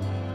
Það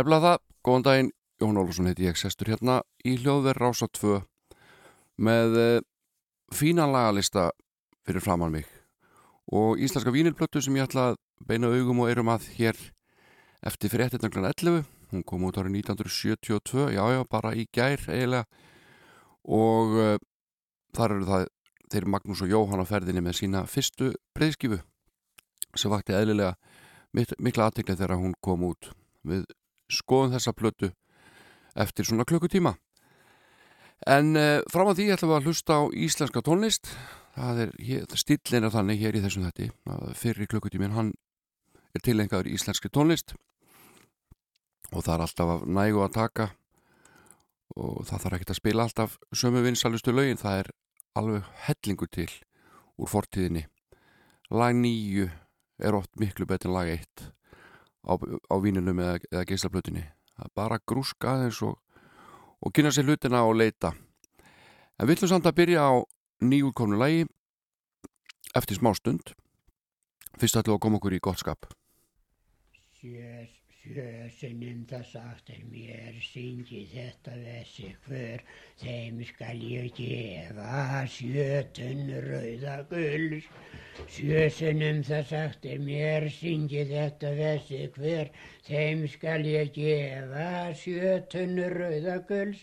nefnilega það, góðan daginn, Jón Ólafsson heiti ég, sestur hérna í hljóðverð Rása 2 með uh, fínan lagalista fyrir framann mig og íslenska vínilplötu sem ég ætla að beina augum og erum að hér eftir fyrir 11. hún kom út árið 1972, já já, bara í gær eiginlega. Og uh, þar eru það þeir Magnús og Jóhann á ferðinni með sína fyrstu breyðskifu sem vakti eðlilega mikla aðtegli þegar hún kom út. Við skoðum þessa plötu eftir svona klukkutíma. En uh, fram á því ætlum við að hlusta á íslenska tónlist. Það er, stillin er þannig hér í þessum þetti fyrir klukkutímin hann er tilengaður íslenski tónlist. Og það er alltaf að nægu að taka og það þarf ekki að spila alltaf sömu vinsalustu lögin, það er alveg hellingur til úr fortíðinni. Lag nýju er oft miklu betur en lag eitt á, á vínunum eða, eða er bara grúska aðeins og, og kynna sér hlutina og leita. En við ætlum samt að byrja á nýjúrkomnu lægi eftir smá stund. Fyrst ætlum við að koma okkur í gott skap Sjösunum það sagt er mér syngi þetta þessi hver þeim skal ég gefa sjötun rauða gulls Sjösunum það sagt er mér syngi þetta þessi hver þeim skal ég gefa sjötun rauða gulls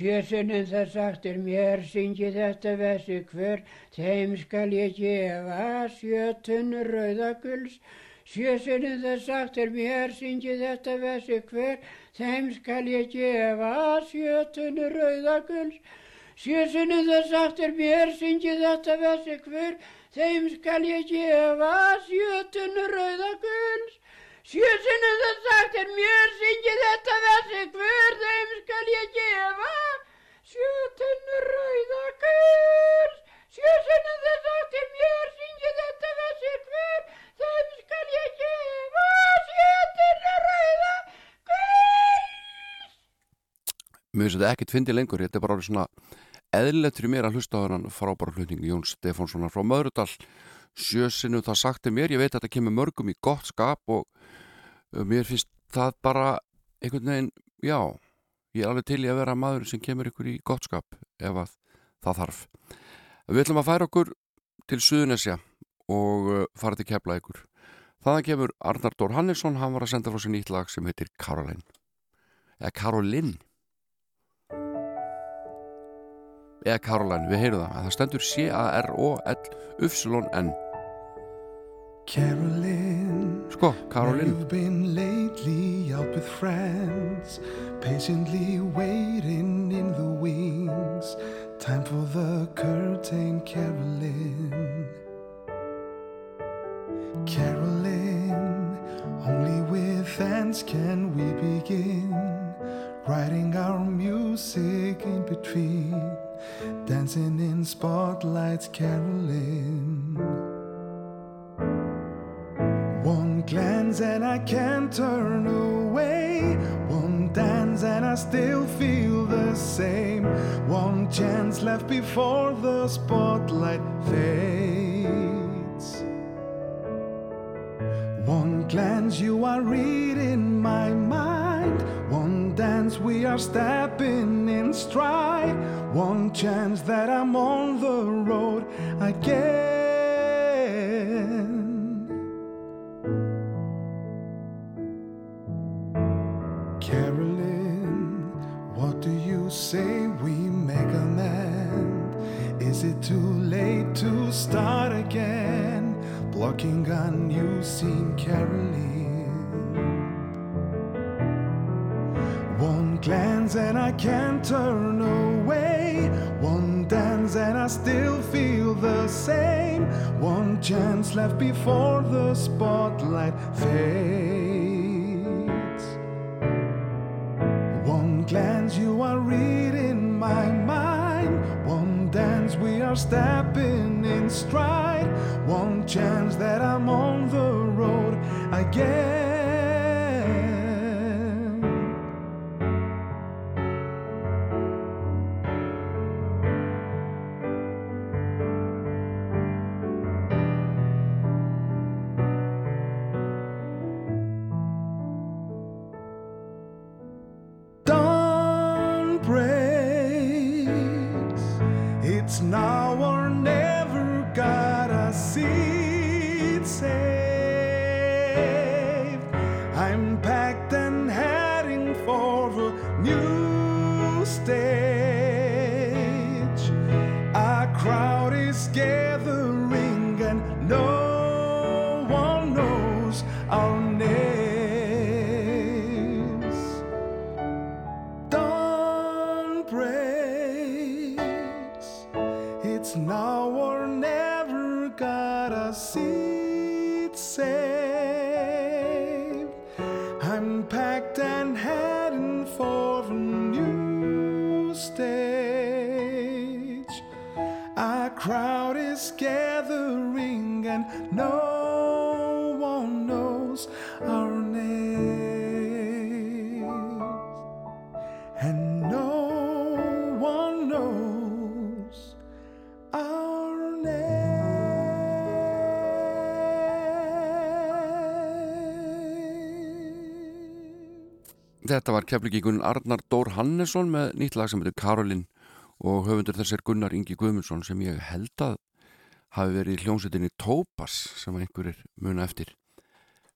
Sjösunum það sagt er mér syngi þetta þessi hver þeim skal ég gefa sjötun rauða gulls Sjösunum það sagt er mér, syngi þetta vessi hver, þeim skal ég gefa sjötunni rauðaguls. Sjösunum það sagt er mér, syngi þetta vessi hver, þeim skal ég gefa sjötunni rauðaguls. Sjösunum það sagt er mér, syngi þetta vessi hver, þeim skal ég gefa sjötunni rauðaguls. Sjösunum það sagt er mér, syngi þetta vessi hver, þeim skal ég gefa sjötunni rauða gull. mér finnst þetta ekkert fyndi lengur. Þetta er bara svona eðlilegt fyrir mér að hlusta á þennan frábæra hlutning Jón Stefánssonar frá Möðrudal sjösinu það sagti mér, ég veit að þetta kemur mörgum í gott skap og uh, mér finnst það bara einhvern veginn, já ég er alveg til í að vera maður sem kemur ykkur í gott skap ef að það þarf. Við ætlum að færa okkur til Suðunesja og uh, fara til kefla ykkur þaðan kemur Arnar Dór Hannesson hann var að senda frá sér nýtt lag sem heitir Karolin eða Karolin eða Karolin, við heyrum það. Að það stendur C-A-R-O-L-U-N Carolyn, Sko, Karolin You've been lately out with friends, patiently waiting in the wings. Time for the curtain, Carolyn. Carolyn, only with hands can we begin. Writing our music in between, dancing in spotlights, Carolyn. One glance and I can't turn away. One dance and I still feel the same. One chance left before the spotlight fades. One glance, you are reading my mind. One dance, we are stepping in stride. One chance that I'm on the road again. Carolyn, what do you say we make amend? Is it too late to start again? Blocking on you seem Carolyn. One glance and I can't turn away. One dance and I still feel the same. One chance left before the spotlight fades. One glance, you are reading my mind. One dance, we are stepping in stride that I Keflingíkun Arnar Dór Hannesson með nýtt lag sem heitir Karolin og höfundur þess er Gunnar Ingi Guðmundsson sem ég held að hafi verið í hljómsveitinni Tópas sem einhverjir muna eftir.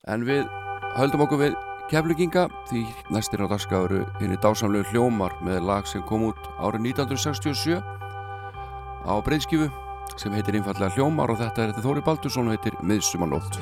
En við höldum okkur við keflinginga því næstir á dagskafuru henni dásamlegu hljómar með lag sem kom út árið 1967 á breyðskifu sem heitir einfallega hljómar og þetta er þetta Þóri Baldursson heitir Miðsumanótt.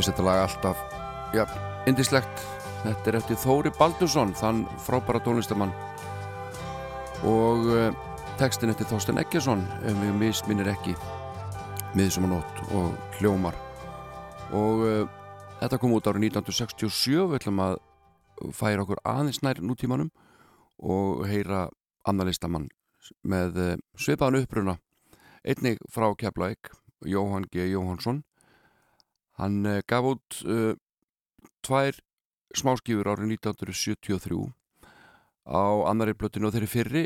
Finnst þetta lag alltaf, já, indislegt. Þetta er eftir Þóri Baldursson, þann frábæra tónlistamann. Og uh, textin eftir Þorsten Eggesson, ef mig misminir ekki, miðsumanótt og hljómar. Og uh, þetta kom út árið 1967, við ætlum að færa okkur aðeins nær nútímanum og heyra annar listamann með uh, svipaðan uppruna. Einnig frá Keflavík, Jóhann G. Jóhannsson. Hann uh, gaf út uh, tvær smáskífur árið 1973 á annari blötinu og þeirri fyrri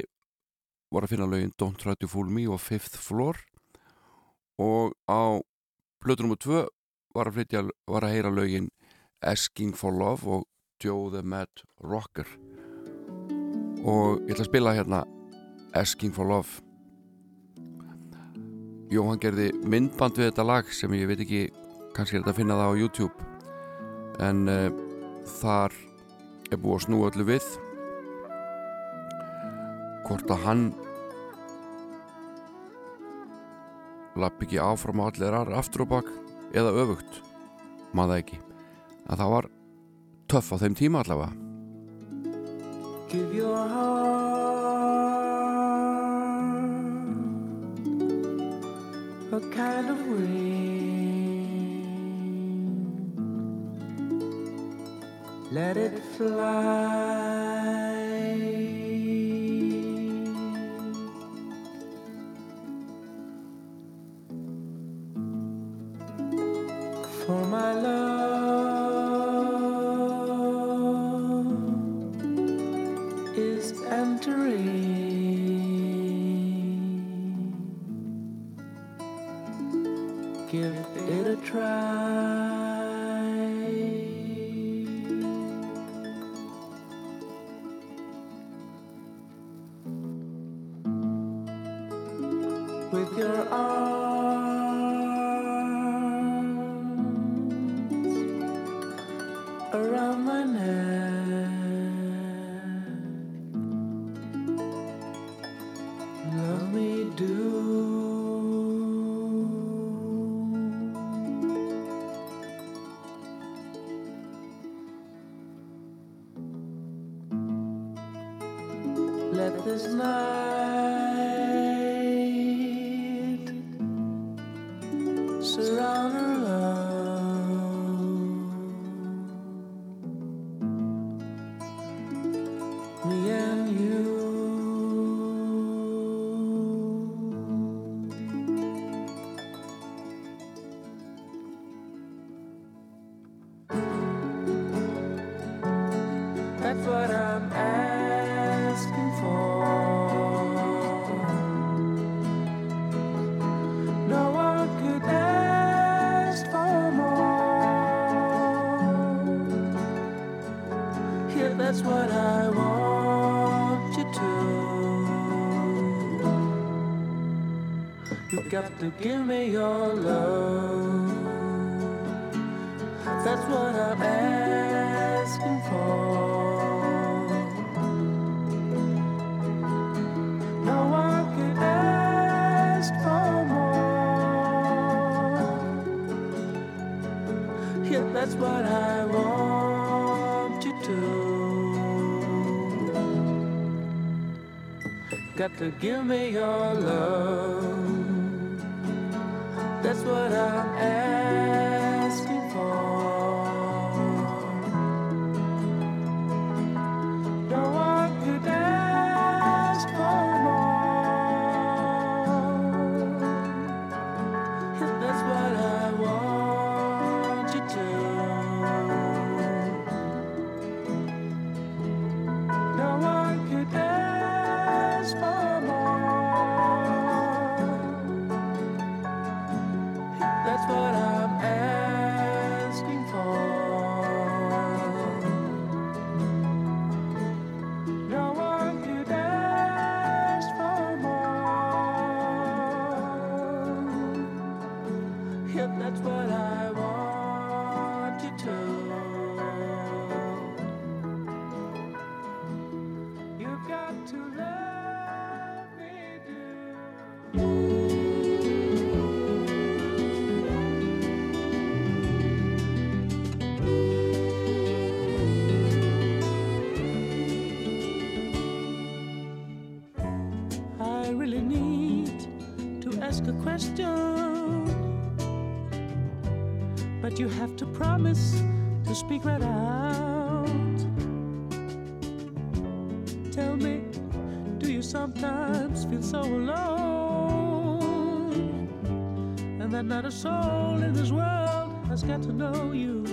voru að finna lögin Don't Try to Fool Me og Fifth Floor. Og á blötu nr. 2 var að, flytja, var að heyra lögin Asking for Love og Joe the Mad Rocker. Og ég ætla að spila hérna Asking for Love. Jóhann gerði myndband við þetta lag sem ég veit ekki kannski er þetta að finna það á YouTube. En uh, þar er búið að snúa öllu við. Hvort að hann lapp ekki áfram á allir aðra aftur og bak eða öfugt. Maður ekki. Að það var töff á þeim tíma allavega. Give your heart a kind of wing. Let it fly. Got to give me your love. That's what I'm asking for. No one could ask for more. Yeah, that's what I want you to. Got to give me your love. What I'm ask a question, but you have to promise to speak right out. Tell me, do you sometimes feel so alone? And that not a soul in this world has got to know you.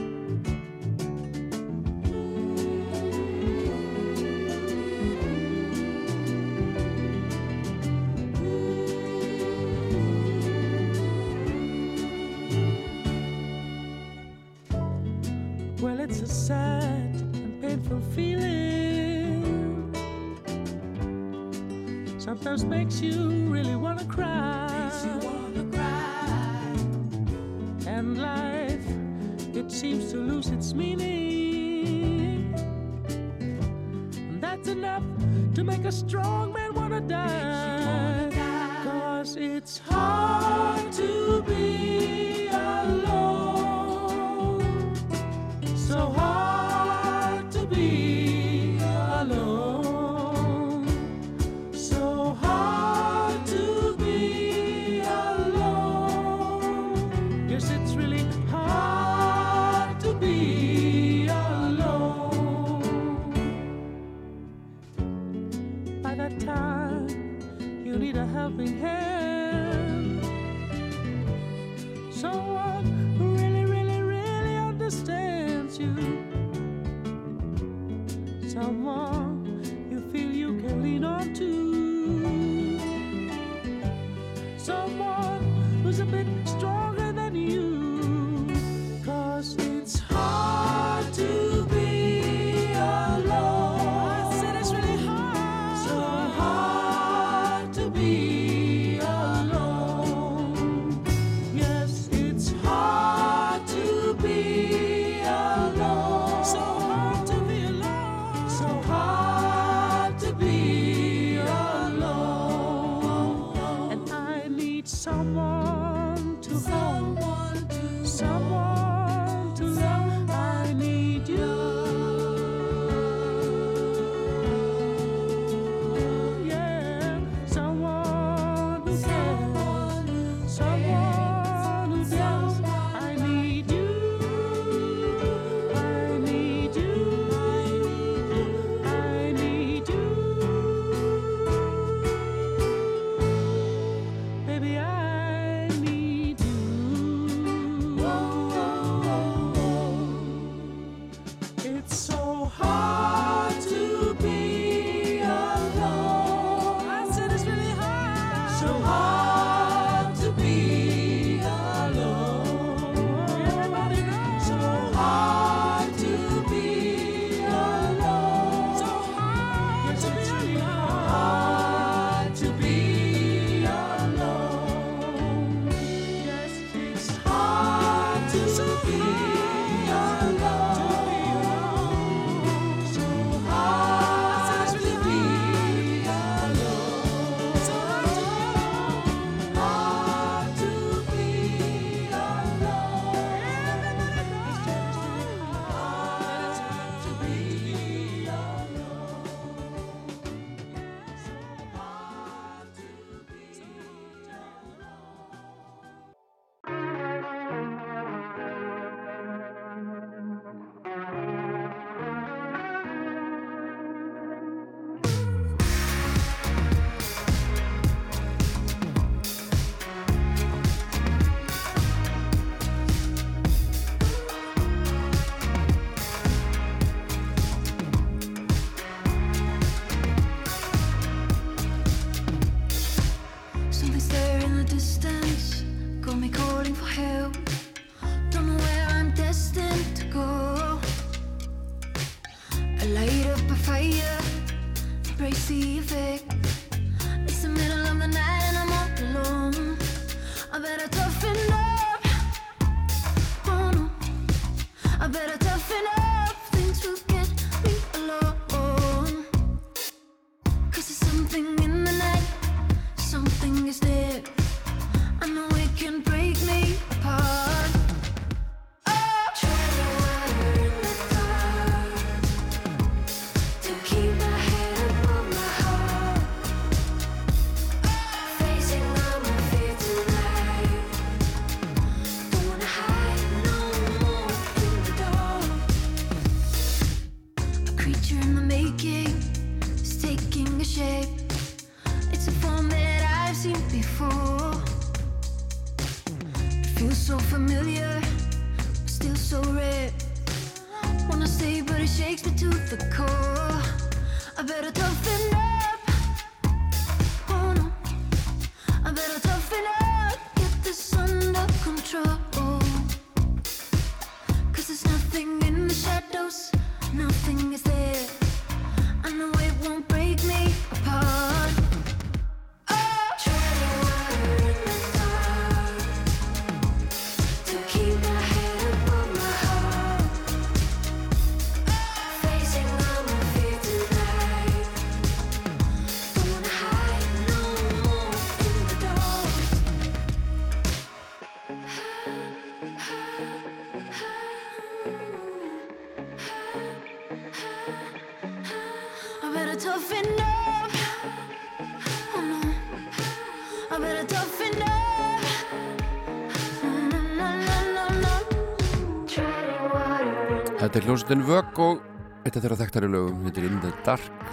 Þetta er hljómsveitin Vögg og eitt af þeirra þekktari lögum heitir In the Dark.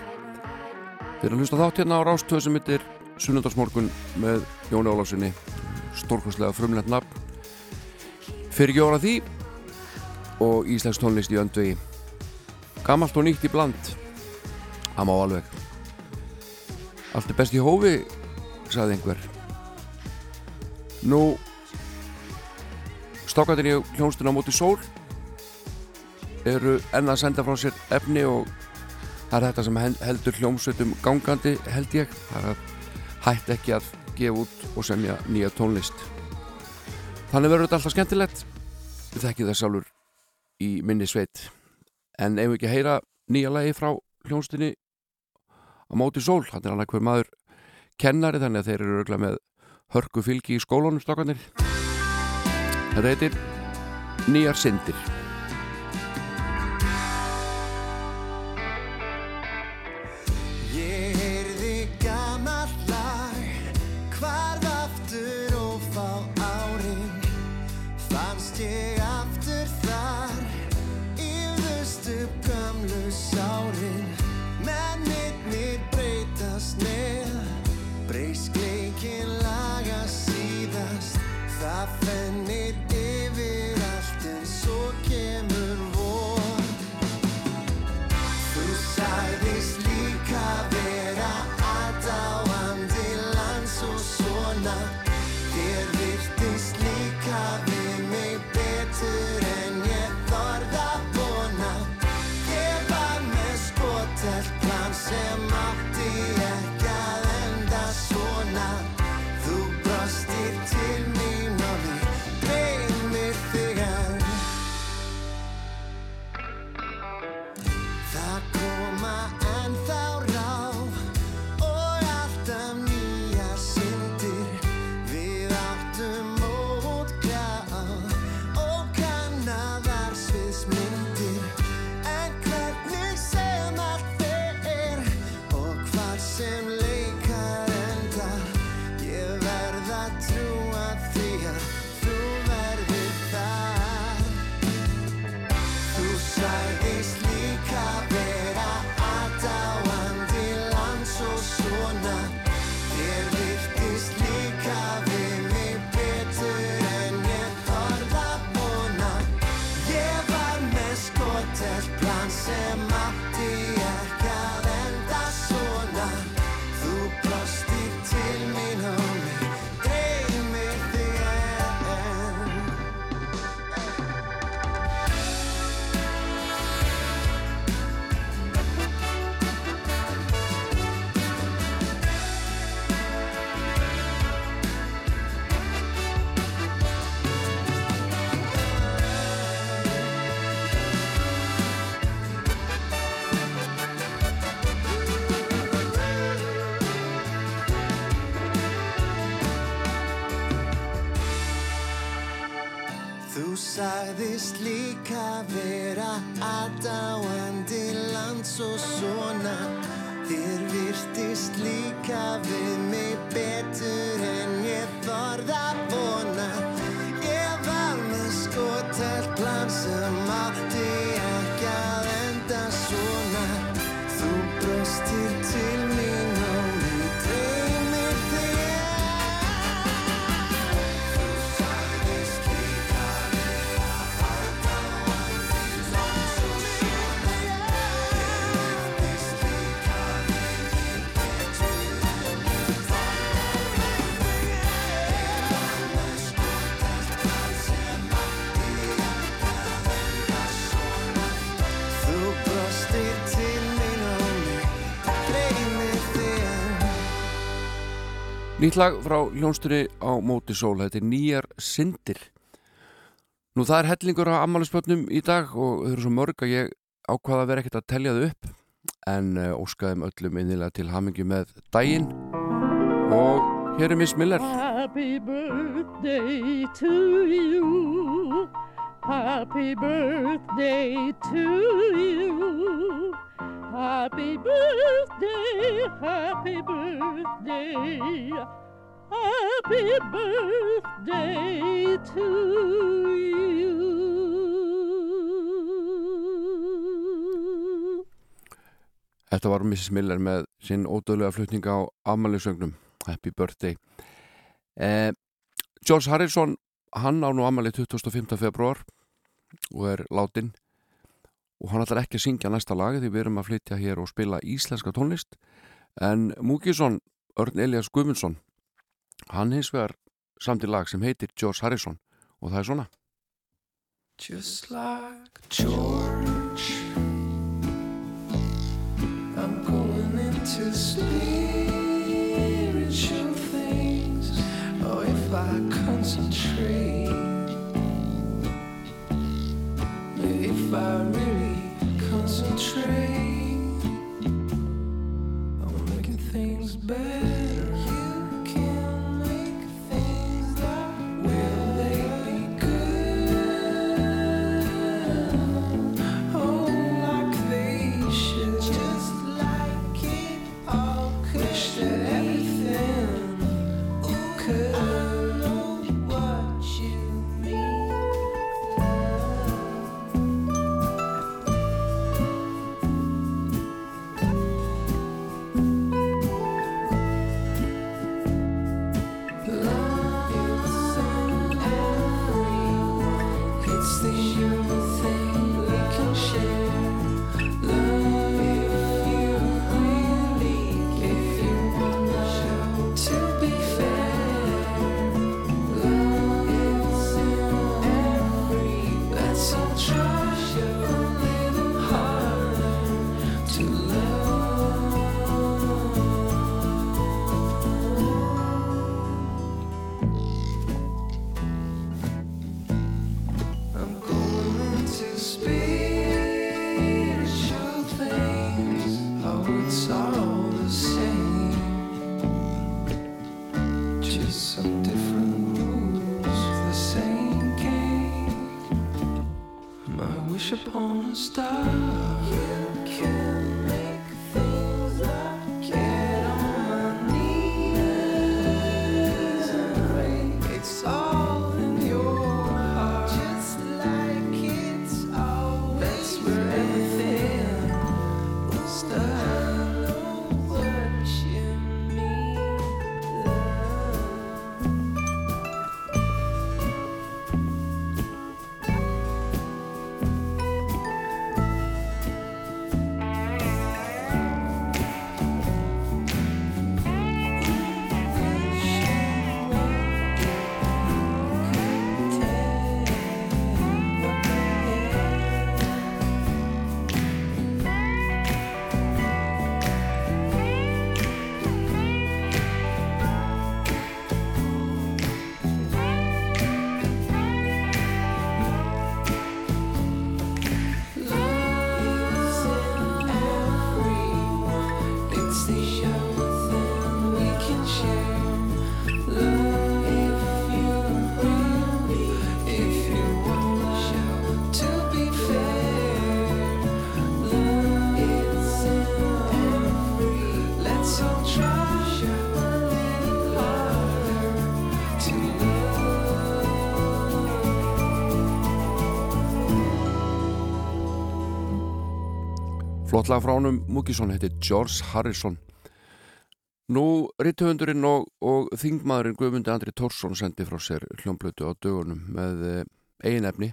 Þeir eru að hlusta þátt hérna á rástöðu sem heitir Sunnundarsmorgun með Jóni Ólásinni, stórkonslega frumlegt nafn. Fyrir gjóra því og Íslands tónlist í öndu í. Gamalt og nýtt í bland. Það má alveg. Allt er best í hófi, saði einhver. Nú, stákatin í hljómsveitin á móti sól eru enna að senda frá sér efni og það er þetta sem heldur hljómsveitum gangandi held ég. Það hætt ekki að gefa út og semja nýja tónlist. Þannig verður þetta alltaf skemmtilegt. Við þekkið það sjálfur í minni sveit. En ef við ekki heyra nýja lagi frá hljómsveitinni á móti sól, hann er annað hver maður kennari þannig að þeir eru örgla með hörku fylgi í skólunum stokkanir þetta heitir Nýjar syndir. Nýtt lag frá hljónstunni á móti sól, þetta er nýjar syndir. Nú það er hellingur á ammælisbötnum í dag og þau eru svo mörg að ég ákvaða að vera ekkert að telja þau upp en uh, óskaðum öllum innilega til hamingju með daginn og hér er Miss Miller. Happy birthday to you. Happy birthday to you. Happy birthday, happy birthday. Happy birthday to you. Þetta var Mrs. Miller með sinn ódöðlega flutning á afmælisögnum Happy Birthday eh, George Harrison hann á nú afmæli 25. februar og er látin og hann ætlar ekki að syngja næsta lag því við erum að flytja hér og spila íslenska tónlist. En Múkisson, Örn Elias Guðmundsson hann hins vegar samt í lag sem heitir George Harrison. Og það er svona. Just like George, I'm going into spiritual things. Oh, if I concentrate, if I really concentrate. On making things better, stop. Flott lag frá honum Múkisson heitir George Harrison. Nú, ritthöfundurinn og, og þingmaðurinn Guðmundi Andri Tórsson sendi frá sér hljómblötu á dögunum með uh, eigin efni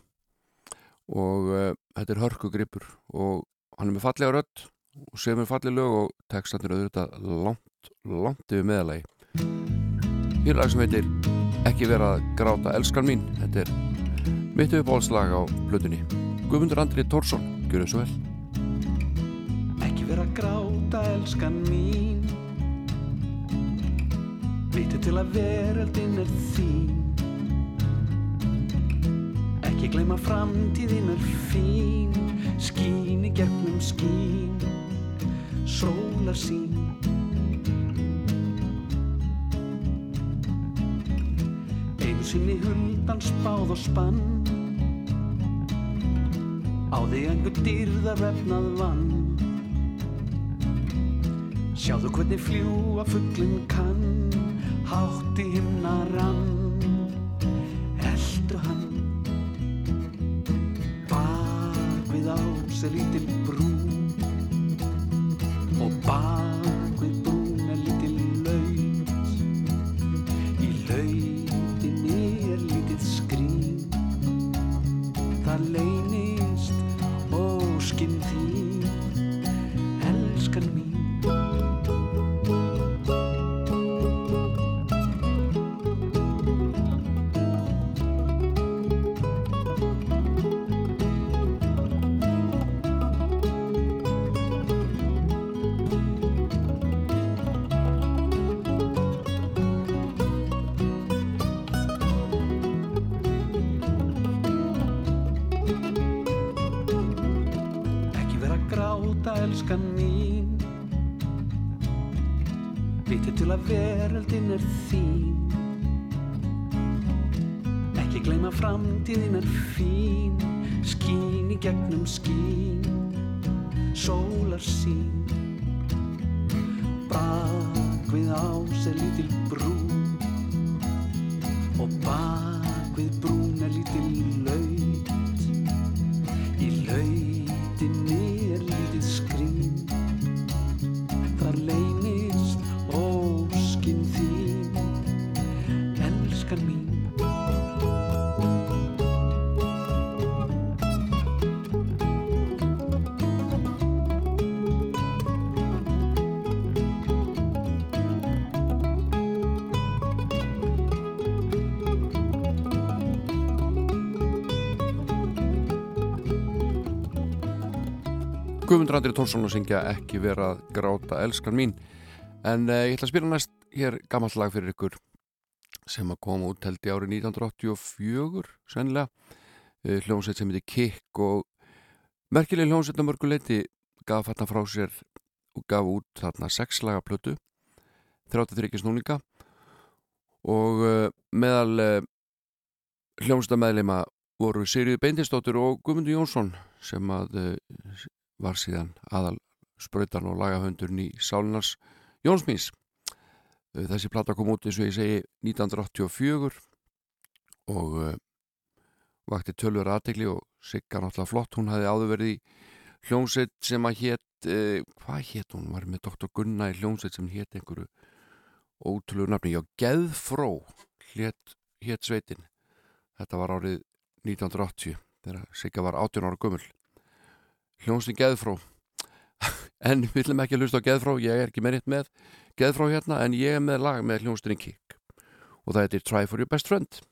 og uh, þetta er hörkugripur og hann er með fallega rödd og sem er fallega lög og textanir auðvitað langt, langt yfir meðalagi Hér er lag sem heitir Ekki vera að gráta elskan mín Þetta er mitt uppáhaldslag á blötunni Guðmundur Andri Tórsson, gjör þau svo vel Ekki vera að gráta, elskan mín. Vittu til að veröldin er þín. Ekki gleyma framtíðin er fín. Skín í gegnum skín. Sólar sín. Einu sinni hundan spáð og spann. Á því einhver dýrðar vefnað vann Sjáðu hvernig fljúa fugglinn kann Hátt í himna rann Eldu hann Bak við ás er lítil brú. Og bak við brún er lítil laut. Í lautinni er lítið skrín. Það leynist framtíðin er fín Skín í gegnum skín Guðmundur Andri Tórsson að syngja ekki vera að gráta elskan mín. En uh, ég ætla að spila næst hér gammal lag fyrir ykkur sem að koma út held í árið 1984 sennilega. Uh, hljómsveit sem heitir Kikk og merkileg hljómsveit að mörguleiti gaf þarna frá sér og gaf út þarna sexlaga plötu 33 snúninga. Og uh, meðal uh, hljómsveita meðleima voru Sigriði Beintinsdóttir og Guðmundur Jónsson sem að uh, var síðan aðal spröytan og lagahöndurinn í Sálinars Jónsmís. Þessi plata kom út eins og ég segi 1984 og uh, vakti tölver aðtegli og Sigga náttúrulega flott. Hún hafði áður verið í hljómsveit sem að hétt, uh, hvað hétt hún? Var með Dr. Gunna í hljómsveit sem hétt einhverju ótrúlegu nafni. Já, Geðfró hétt, hétt sveitin. Þetta var árið 1980 þegar Sigga var 18 ára gummul hljónstin Geðfró. En við viljum ekki að hlusta á Geðfró ég er ekki með rétt með Geðfró hérna en ég er með lag með hljónstin Kik og það heitir Try for your best friend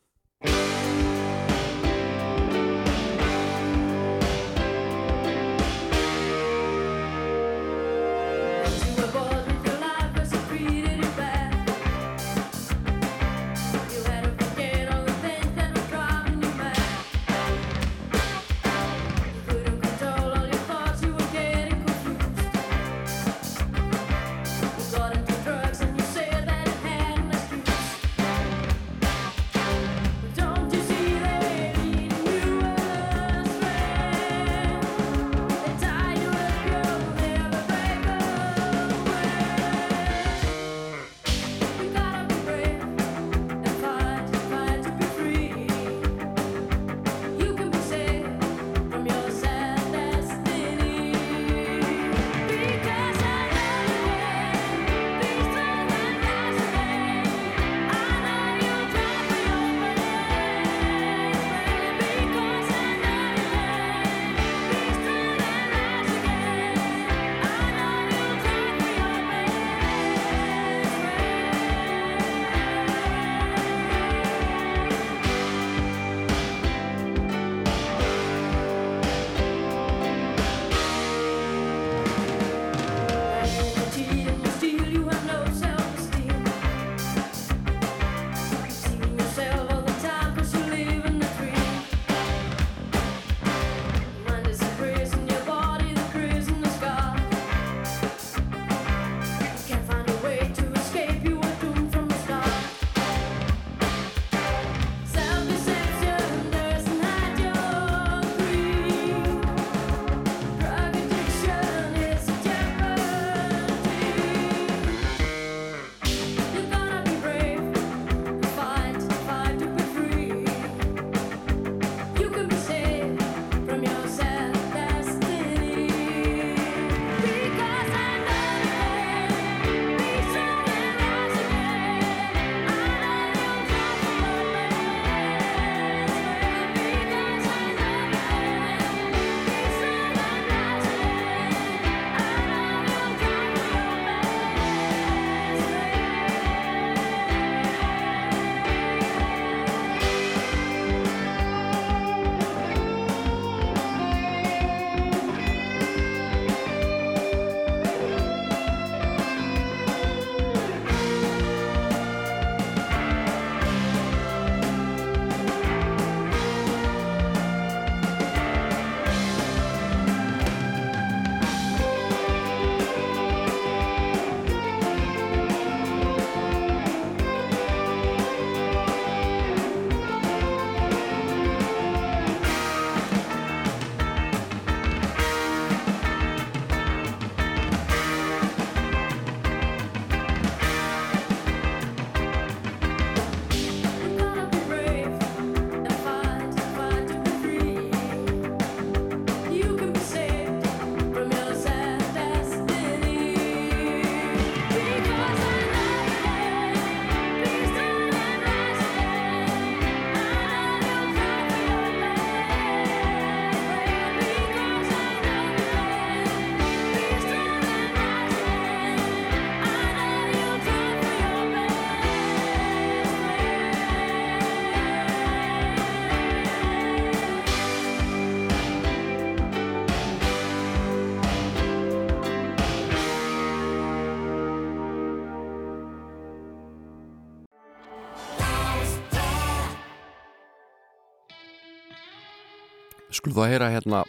Þú að heyra hérna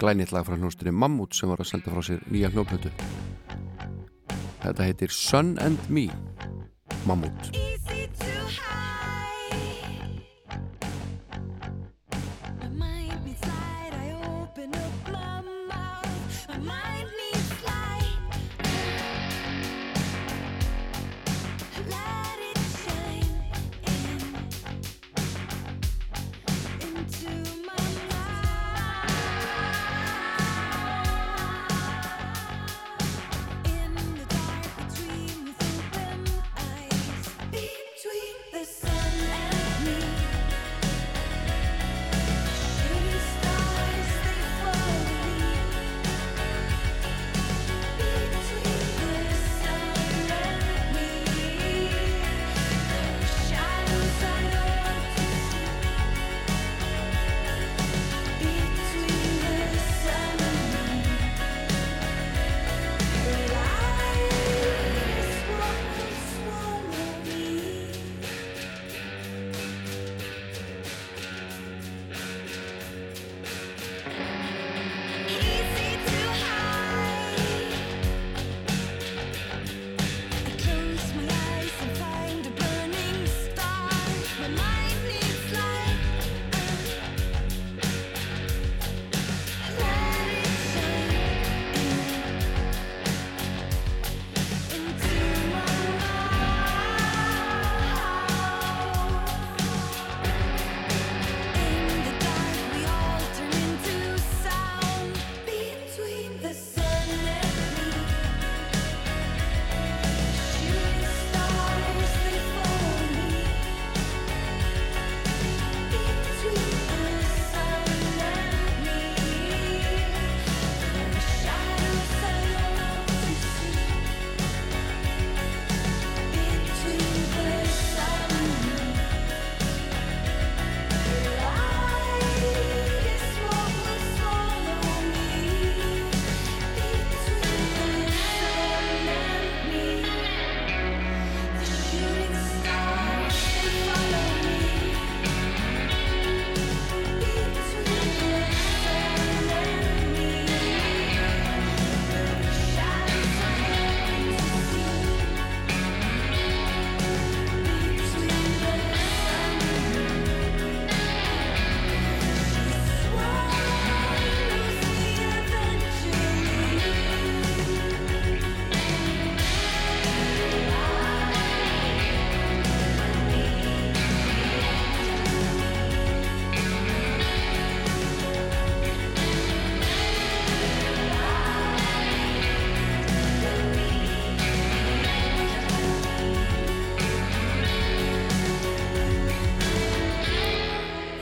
glænýtt lag frá hljónstinni Mammut sem var að senda frá sér nýja hljómplötu. Þetta heitir Sun and Me Mammut.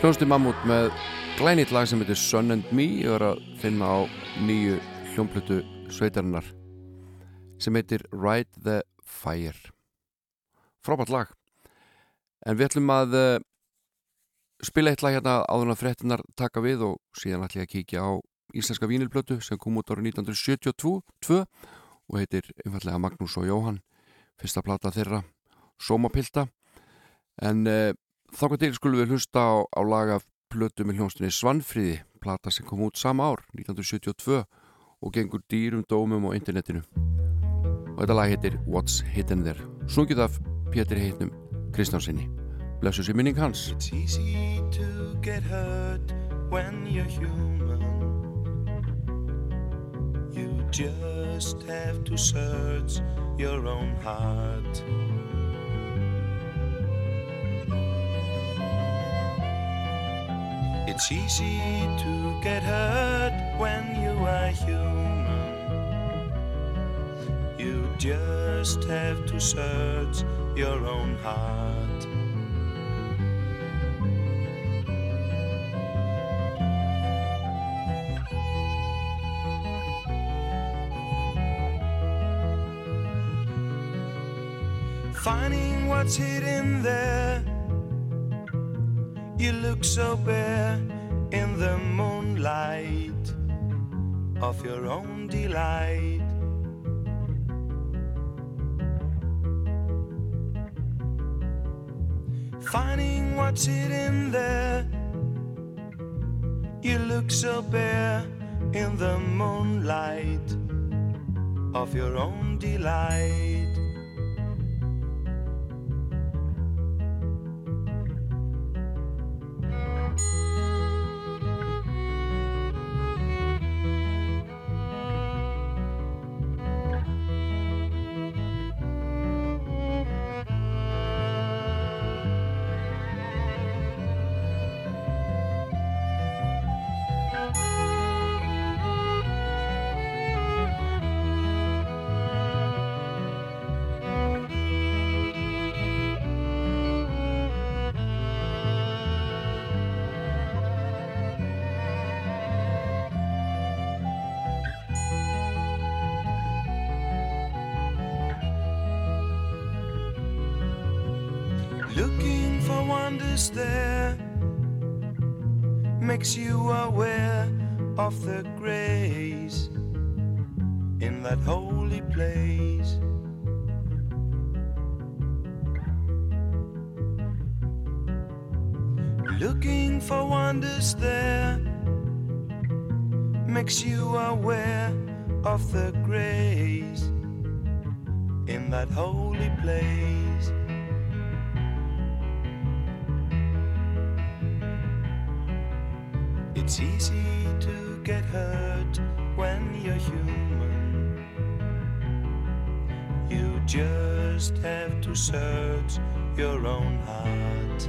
Hljónsti Mammut með glænýtt lag sem heitir Sun and Me. Og er að finna á nýju hljómplötu sveitarinnar sem heitir Ride the Fire. Frábært lag. En við ætlum að uh, spila eitt lag hérna áður en fréttinar taka við og síðan ætlum ég að kíkja á íslenska vínilplötu sem kom út árið 1972 og heitir einfallega Magnús og Jóhann fyrsta plata þeirra Sómapilta. En þá hvað til skulum við hlusta á, á laga plötu með hljónstinni Svanfríði plata sem kom út sama ár 1972 og gengur dýrum dómum á internetinu og þetta lag heitir What's Hidden There sungið af Pétri heitnum Kristjánsinni blessu sér minning hans It's easy to get hurt when you're human. You just have to search your own heart. It's easy to get hurt when you are human. You just have to search your own heart. Finding what's hidden there. You look so bare in the moonlight of your own delight. Finding what's hidden there. You look so bare in the moonlight of your own delight. Wonders there makes you aware of the grace in that holy place. Looking for wonders there makes you aware of the grace in that holy place. It's easy to get hurt when you're human. You just have to search your own heart.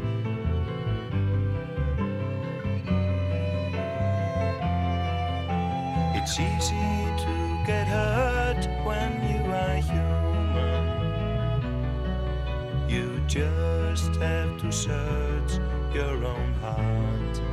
It's easy to get hurt when you are human. You just have to search your own heart.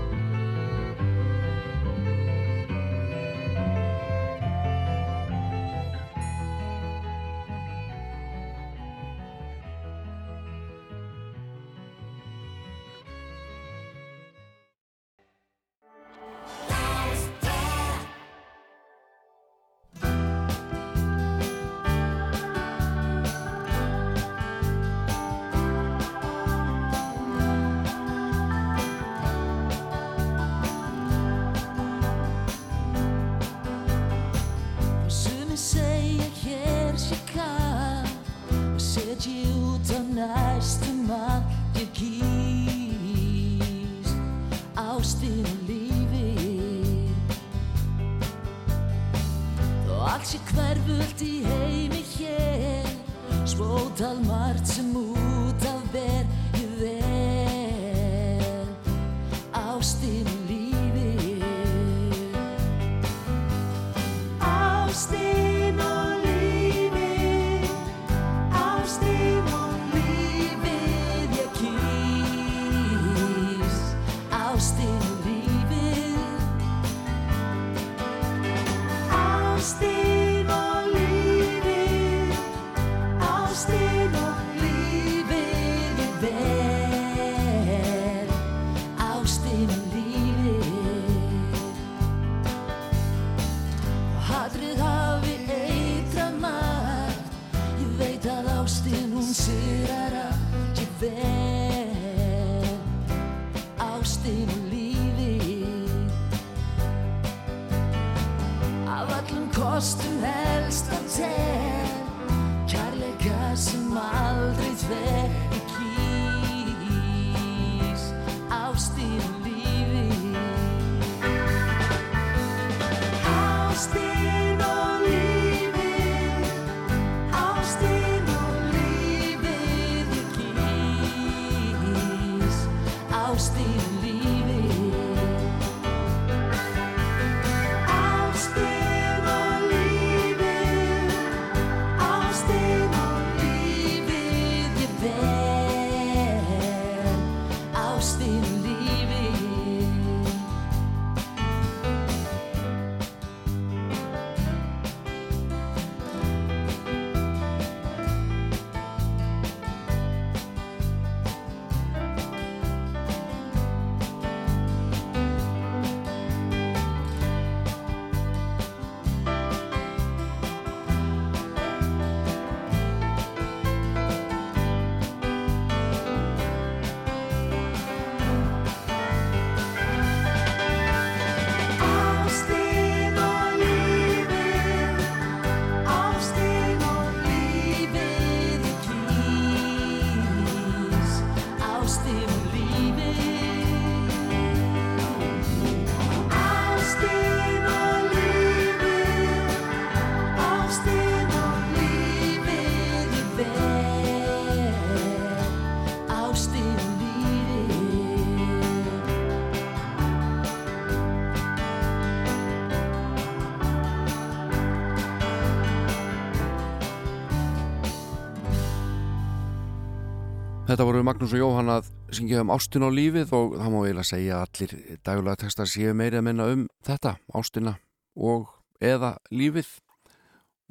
Þetta voru Magnús og Jóhann að syngja um ástin á lífið og það má eiginlega segja að allir daglega textar séu meiri að minna um þetta, ástina og eða lífið.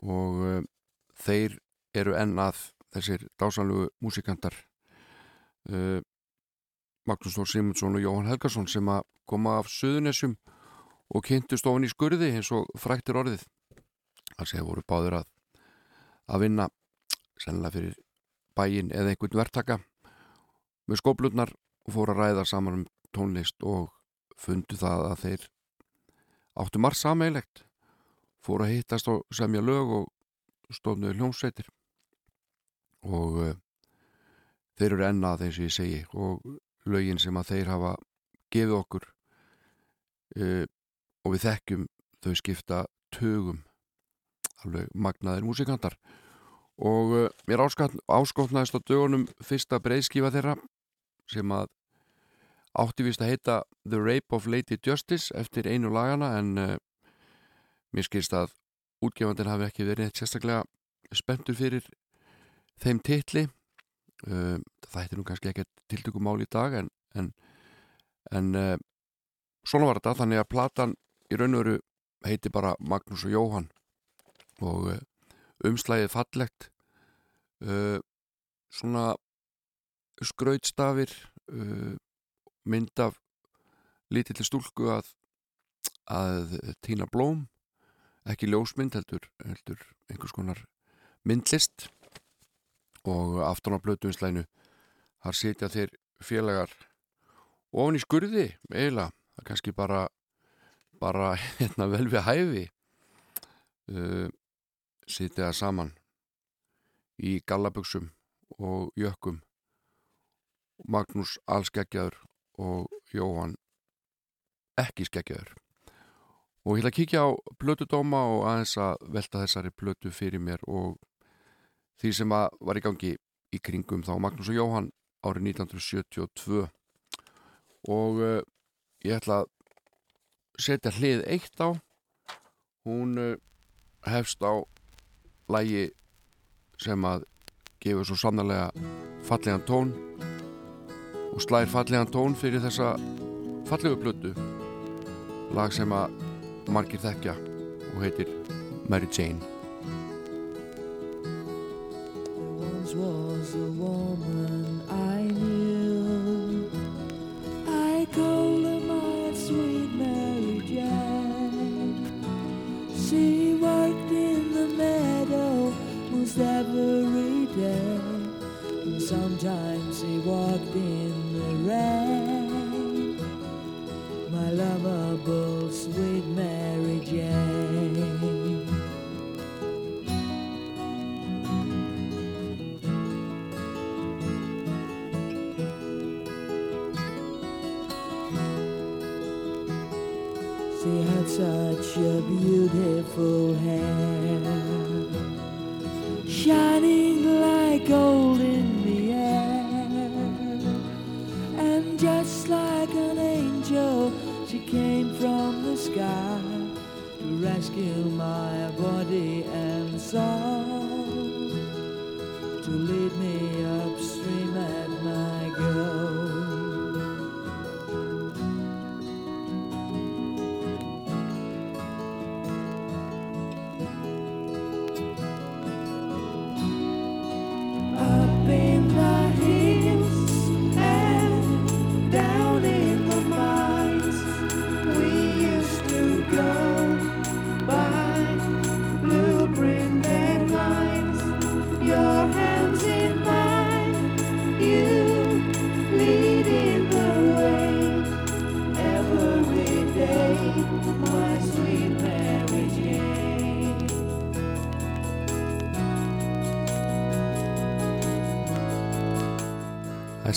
Og uh, þeir eru enn að þessir dásanlugu músikantar uh, Magnús Þór Simundsson og Jóhann Helgarsson sem að koma af Suðunessum og kynntust ofan í skurði eins og fræktir orðið. Það séu voru báður að að vinna sennilega fyrir bæin eða einhvern verktaka. Með skóplutnar og fóru að ræða saman um tónlist og fundu það að þeir áttu marg sameilegt fóru að hittast og semja lög og stofnuði hljómsveitir. Og uh, þeir eru ennað eins og ég segi og lögin sem að þeir hafa gefið okkur uh, og við þekkjum þau skipta tögum alveg magnaðir músikantar og uh, mér áskotnaðist á dögunum fyrsta breyðskifa þeirra sem að átti vist að heita The Rape of Lady Justice eftir einu lagana en uh, mér skilst að útgefandin hafi ekki verið sérstaklega spenntur fyrir þeim titli. Uh, það hætti nú kannski ekki tiltökumál í dag en, en, en svona var þetta þannig að platan í raun og veru heiti bara Magnús og Jóhann. Og umslæðið fallegt uh, svona skrautstafir uh, mynd af lítilli stúlku að, að týna blóm ekki ljósmynd heldur, heldur einhvers konar myndlist. Og aftan á blötuinslæinu þar sitja þeir félagar ofan í skurði eiginlega, það er kannski bara bara hérna vel við hæfi. Uh, sitja saman í gallaböksum og jökkum. Magnús allskeggjaður og Jóhann ekki skeggjaður. Og ég ætla að kíkja á plötudóma og aðeins að velta þessari plötu fyrir mér og því sem var í gangi í kringum þá Magnús og Jóhann árið 1972 og uh, ég ætla að setja hlið eitt á. Hún uh, hefst á lægi sem að gefur svo sannarlega fallegan tón og slæðir fallegan tón fyrir þessa fallegu blödu lag sem að margir þekkja og heitir Mary Jane lovable sweet Mary Jane She had such a beautiful hair, shining rescue my body and soul,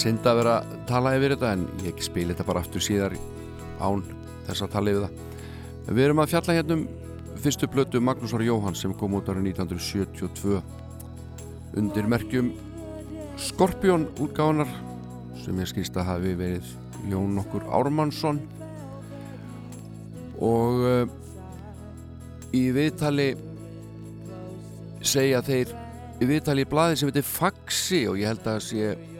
synd að vera að tala yfir þetta en ég spil þetta bara aftur síðar án þess að tala yfir það. Við erum að fjalla hérna um fyrstu blötu Magnúsar Jóhann sem kom út árið 1972 undir merkjum Skorpjón útgáðanar sem ég skýrst að hafi verið Jón okkur Ármannsson og uh, í viðtali segja þeir í viðtali í blaði sem heitir Faxi og ég held að það sé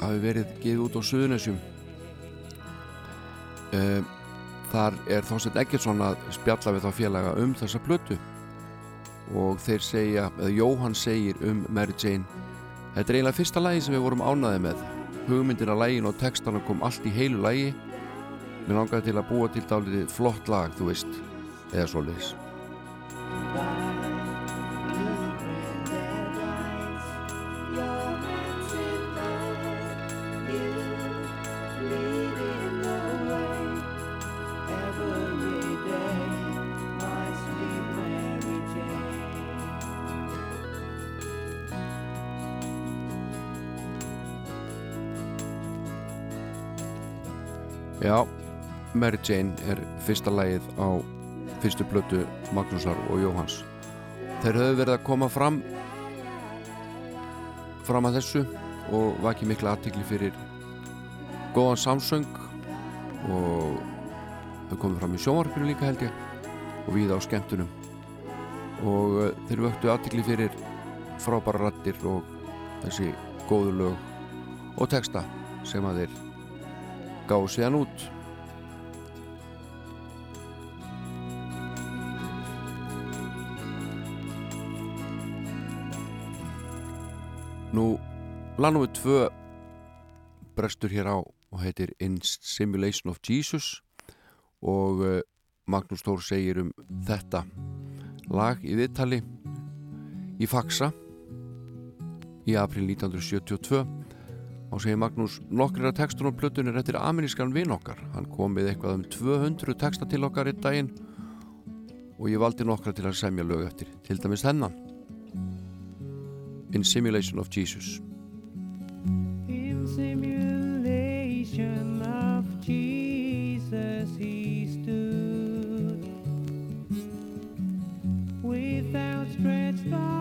hafi verið gefið út á Suðunessjum uh, þar er Þorstein Eggertsson að spjalla við þá félaga um þessa plötu. Og þeir segja, eða Jóhann segir um Mary Jane. Þetta er eiginlega fyrsta lagi sem við vorum ánaði með. Hugmyndin að lægin og textana kom allt í heilu lægi mér langaði til að búa til dálítið flott lag, þú veist eða svoleiðis Já, Mary Jane er fyrsta lagið á fyrstu blötu Magnúsar og Jóhans þeir höfðu verið að koma fram fram að þessu og vakið mikla aðtikli fyrir góðan samsöng og þau komið fram í sjónvarpinu líka held ég og við á skemmtunum. Og uh, þeir vöktu aðtikli fyrir frábæra rattir og þessi góðu lög og texta sem að þeir gáðu síðan út. Nú, lannum við tvö brestur hér á og heitir In Simulation of Jesus og uh, Magnús Tór segir um þetta. Lag í viðtali í Faxa í april 1972 og segir Magnús nokkrir af textunum plötun er eftir amerískan vinn okkar. Hann kom við eitthvað um 200 texta til okkar í daginn og ég valdi nokkra til að semja lög eftir til dæmis þennan. In Simulation of Jesus. In simulation of Jesus he stood with outstretched arms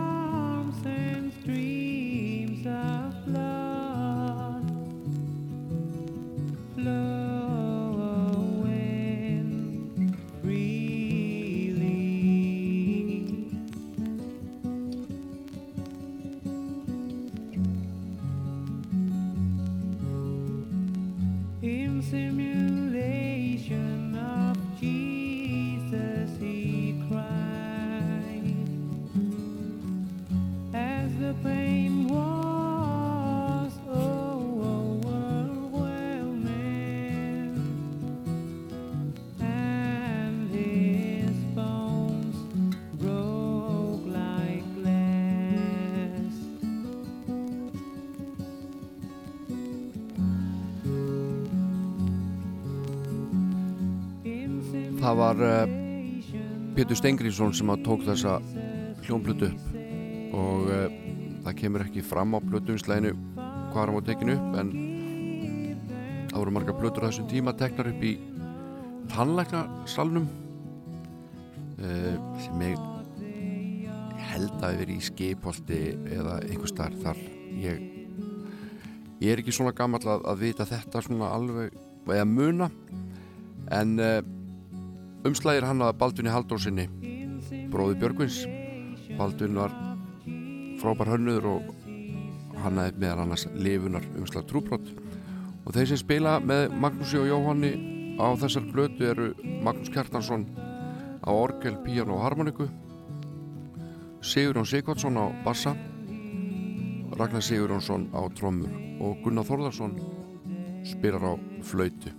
Stengriðsson sem að tók þessa hljónplötu upp. Og uh, það kemur ekki fram á plötuvinsleginu hvað hann var tekinu upp en það voru marga plötur á þessum tíma teknar upp í tannlæknarsalnum uh, sem ég held að við verið í skipholti eða einhver starf þar. Ég, ég er ekki svona gammal að, að vita þetta svona alveg eða muna en uh, umslæðir hann að Baldvinni Halldórsinni bróði Björgvins. Baldvin var frábær hönnuður og hann aðeins meðal annars lifunar umslag trúbrott og þeir sem spila með Magnúsi og Jóhanni á þessar blötu eru Magnús Kjartansson á orgel, píjano og harmoniku Sigurjón Sigvardsson á bassa Ragnar Sigurjónsson á trommur og Gunnar Þórðarsson spilar á flautu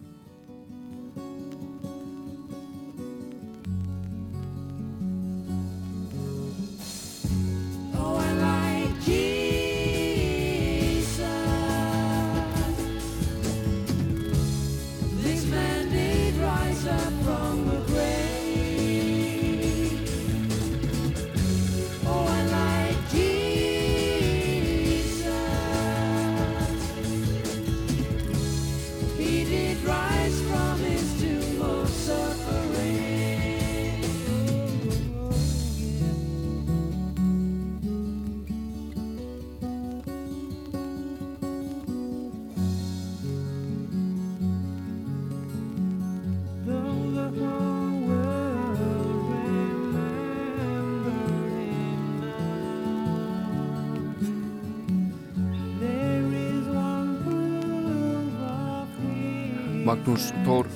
Magnús Tór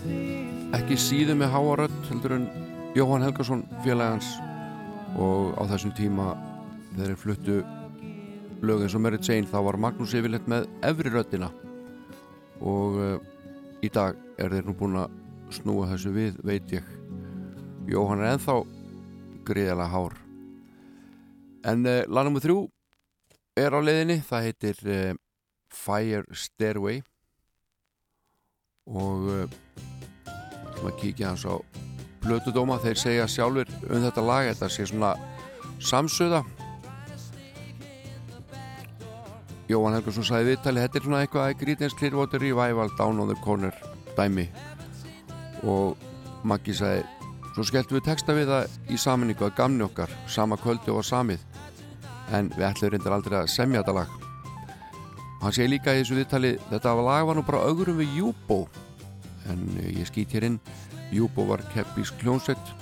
ekki síðu með háarödd heldur en Jóhann Helgason félagans og á þessum tíma þegar þeir fluttu lög eins og Mary Jane þá var Magnús yfirleitt með efri röddina. Og uh, í dag er þeir nú búin að snúa þessu við veit ég. Jóhann er ennþá gríðalega hár. En uh, lag nr. 3 er á leiðinni. Það heitir uh, Fire Stairway og uh, maður kíkja hans á blötudóma, þeir segja sjálfur um þetta lag, þetta sé svona samsöða Jóhann Helgarsson sagði viðtali, þetta er svona eitthvað að Grítins Clearwater Revival Down on the Corner dæmi. Og Maggi sagði svo skelltum við texta við það í saminningu að gamni okkar, sama kvöldi og samið. En við ætlum reyndar aldrei að semja þetta lag hann segi líka í þessu viðtali þetta lag var nú bara öðrum við Júbó en eh, ég skýt hér inn. Júbó var keppís kljónsett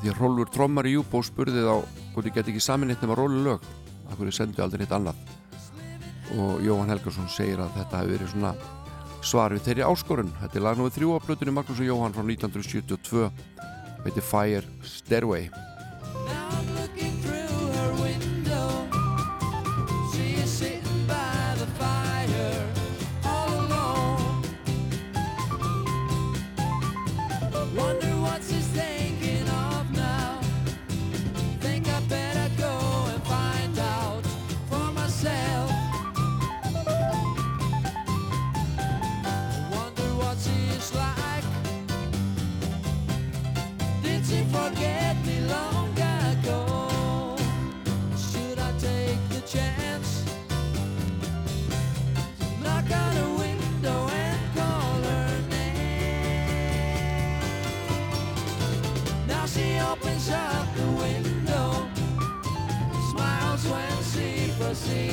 því að Rólfur Trommar í Júbó spurði þá hvort ég get ekki samin eitt nema Rólu lög af hverju sendu aldrei eitt annað? Og Jóhann Helgarsson segir að þetta hefur verið svona svar við þeirri áskorun. Þetta er lag nr. 3 á blötunni Magnús og Jóhann frá 1972 veitir Fire Stairway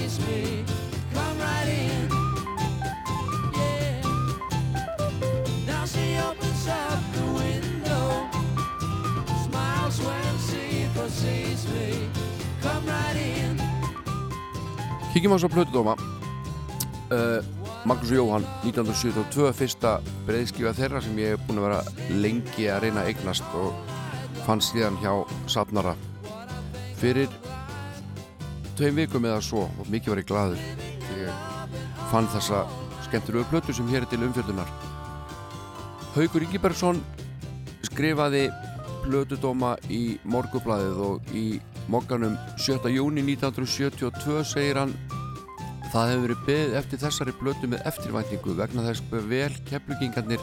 sees me. Come right in. Yeah. Now she opens up the window smiles when she sees me. Come right in. Kíkjum á svo plötudóma uh, Magnús Jóhann 1972 fyrsta breyðskifa þeirra sem ég hef búin að vera lengi að reyna að eignast og fann síðan hjá Safnara fyrir tveim vikum eða svo og mikið var ég þegar ég fann þessa skemmtilegu plötu sem hér er til umfjöldunar Haugur Ingibergsson skrifaði plötudóma í morgublaðið og í mokkanum 7. júni 1972 segir hann Það hefur verið beðið eftir þessari blötu með eftirvæntingu vegna þess hver vel keplugingarnir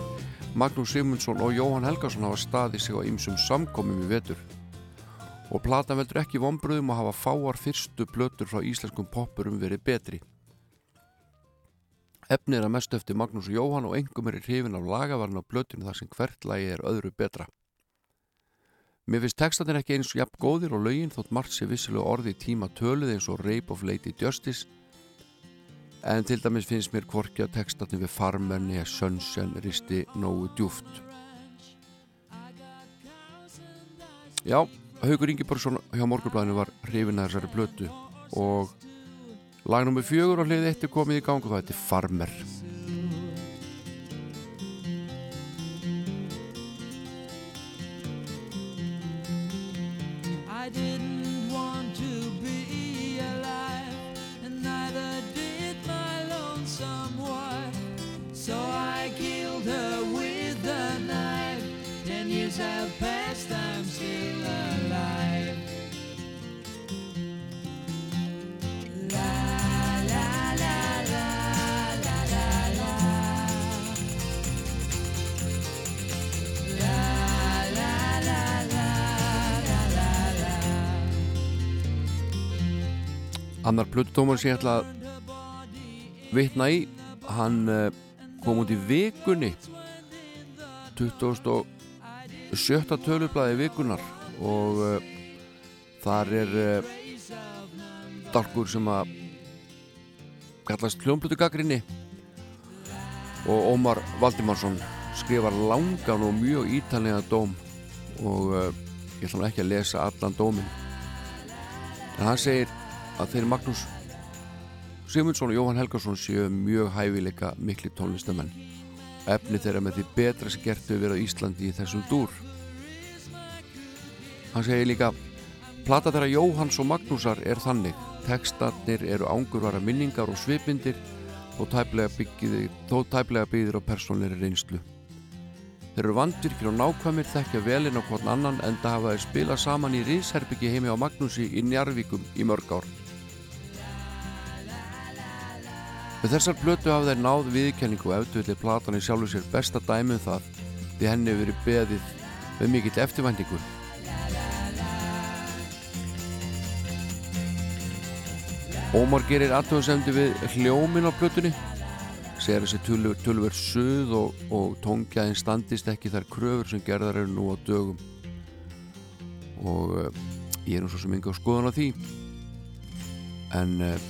Magnús Sigmundsson og Jóhann Helgason hafa staðið sig á ymsum samkomum í vetur. Og platan veldur ekki vonbröðum að hafa fáar fyrstu blötur frá íslenskum poppurum verið betri. Efnið er að mestu eftir Magnús og Jóhann og engum er í hrifin af lagavarn á blötinu þar sem hvert lagi er öðru betra. Mér finnst textanir ekki eins og jafn góðir og lögin þótt margt sé vissilega orði í tíma töluð eins og Rape of Lady Justice en til dæmis finnst mér hvorki að textatni við farmenni eða sönsen risti nógu djúft. Já, Haugur Ingeborgsson hjá Morgurblæðinu var hrifin að þessari blötu og lag nr. fjögur á hlið eitt er komið í gang og það heitir Farmer. I didn't want to Annar plötutómar sem ég ætla að vitna í hann uh, kom út í vikunni 27. tölublaði vikunar og uh, þar er uh, dalkur sem að kallast hljómblutugagrinni og Ómar Valdimarsson skrifar langan og mjög ítalega dóm og uh, ég ætla nú ekki að lesa allan dómin en hann segir að þeir Magnús Sigmundsson og Jóhann Helgarsson séu mjög hæfileika mikli tónlistamenn efni þeirra með því betra sem gert hefur verið á Íslandi í þessum dúr. Hann segir líka Plata þeirra Jóhanns og Magnúsar er þannig. Tekstarnir eru ángurvara minningar og svipindir og tæplega byggðir, þó tæplega byggðir á persónleiri reynslu. Þeir eru vandvirkir og nákvæmir þekkja velinn á hvern annan en það hafa þeir spilað saman í Rísherbyggi heimi á Magnúsi í Njarvíkum í mörg ár. Með þessar blötu hafa þeir náð viðkenningu og eftirvillig platan í sjálfu sér besta dæmið um það því henni hefur verið beðið með mikill eftirvæntingu. Ómar gerir aðtöðasemdi við hljómin á blötunni segir þessi tölver suð og, og tóngjaðin standist ekki þær kröfur sem gerðar eru nú á dögum. Og uh, ég er nú svo sem enga á skoðan á því. En uh,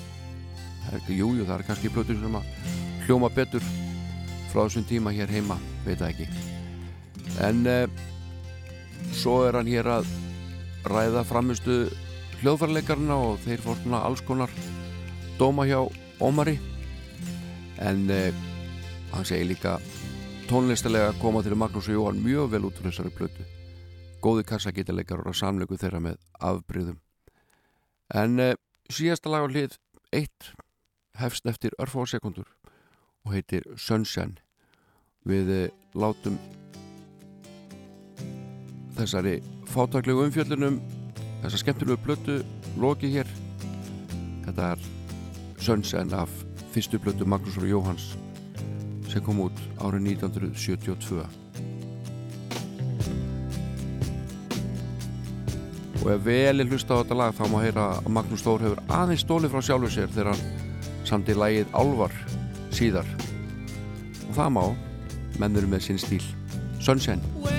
það er ekki, jújú, það er kannski blötur sem að hljóma betur frá þessum tíma hér heima, veit það ekki. En uh, svo er hann hér að ræða framistu hljóðfarleikarna og þeir fór svona alls konar dóma hjá Ómari. En eh, hann segir líka tónlistilega koma til Magnús og Jóhann mjög vel út úr þessari blötu góði kassagítarleikar og samleiku þeirra með afbríðum en eh, síðasta lag á hlið eitt hefst eftir örfá sekundur og heitir Sunshine. Við eh, látum þessari fátaklegu umfjöldunum þessa skemmtilegu blötu loki hér. Þetta er Sunshine af fyrstu blötu Magnús og Jóhans sem kom út árið 1972 og ef vel er hlusta á þetta lag þá má heyra að Magnús Þór hefur aðeins stóli frá sjálfu sér þegar hann í lagið Álvar síðar. Og það má mennur með sinn stíl. Sunshine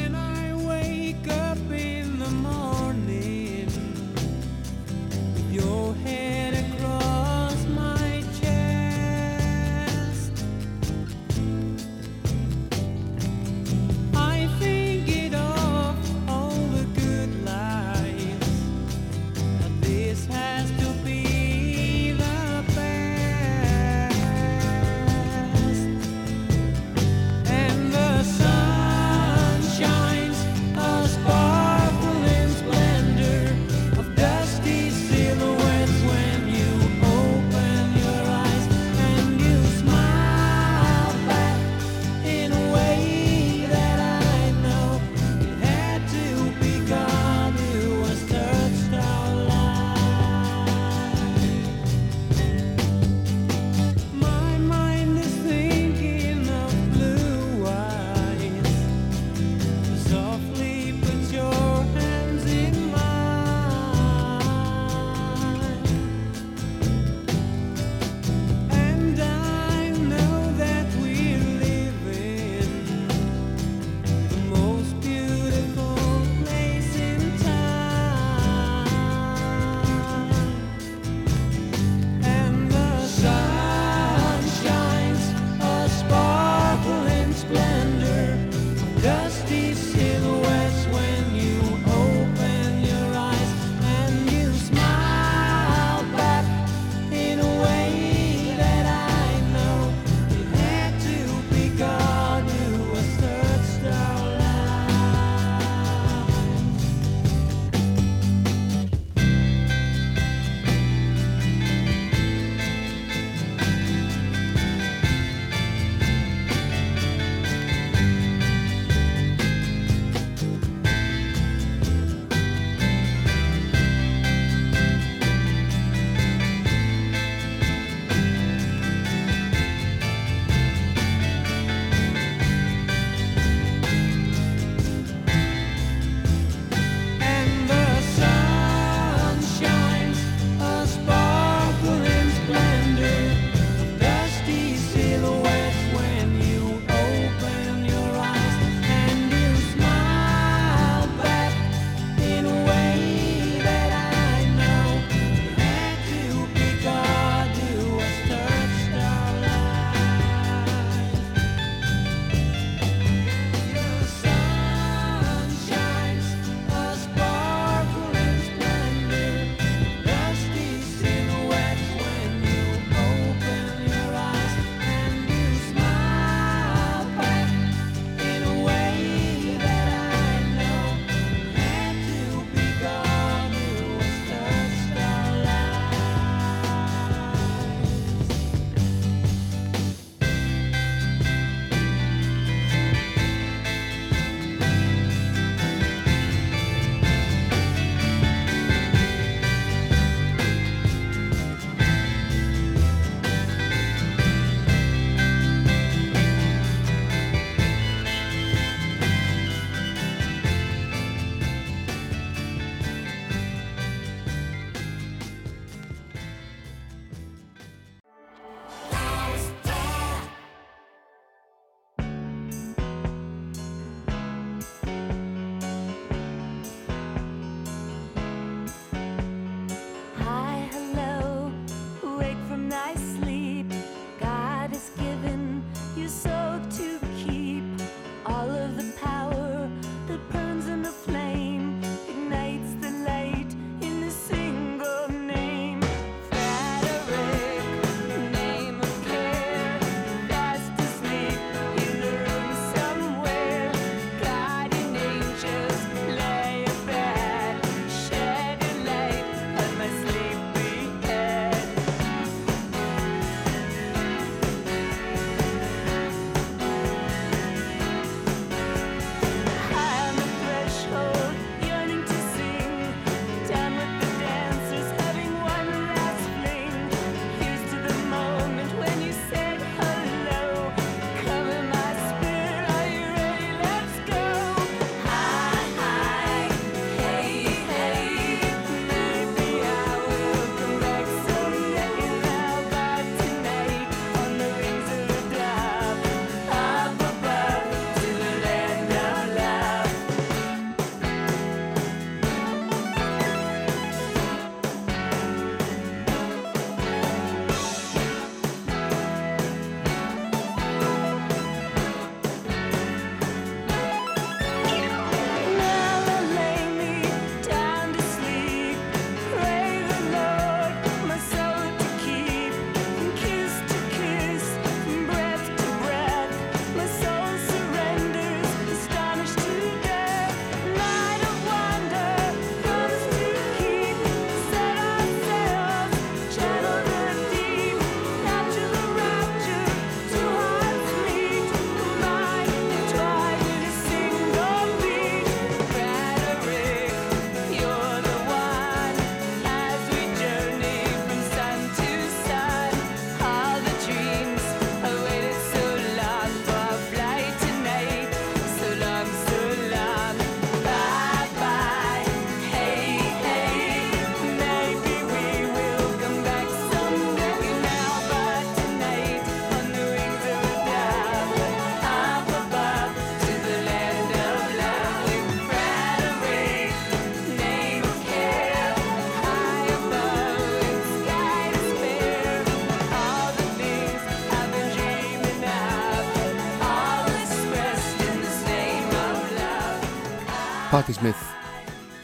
Patti Smith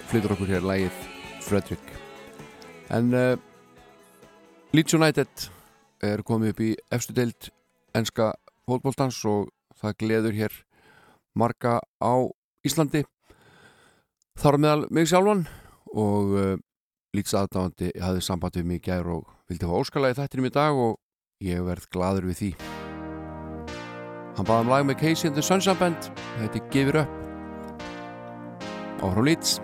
flytur okkur hér lægið Fredrik. En uh, Leeds United er komið upp í efstu deild enska fótbóltans og það gleður hér marga á Íslandi. Þar meðal mig sjálfan og uh, Leeds aðdáðandi hafði samband við mig gær og vildi fá óskalagi þættinum í dag og ég verð gladur við því. Hann baði um lag með Casey and the Sunshine Band. Þetta heitir Give It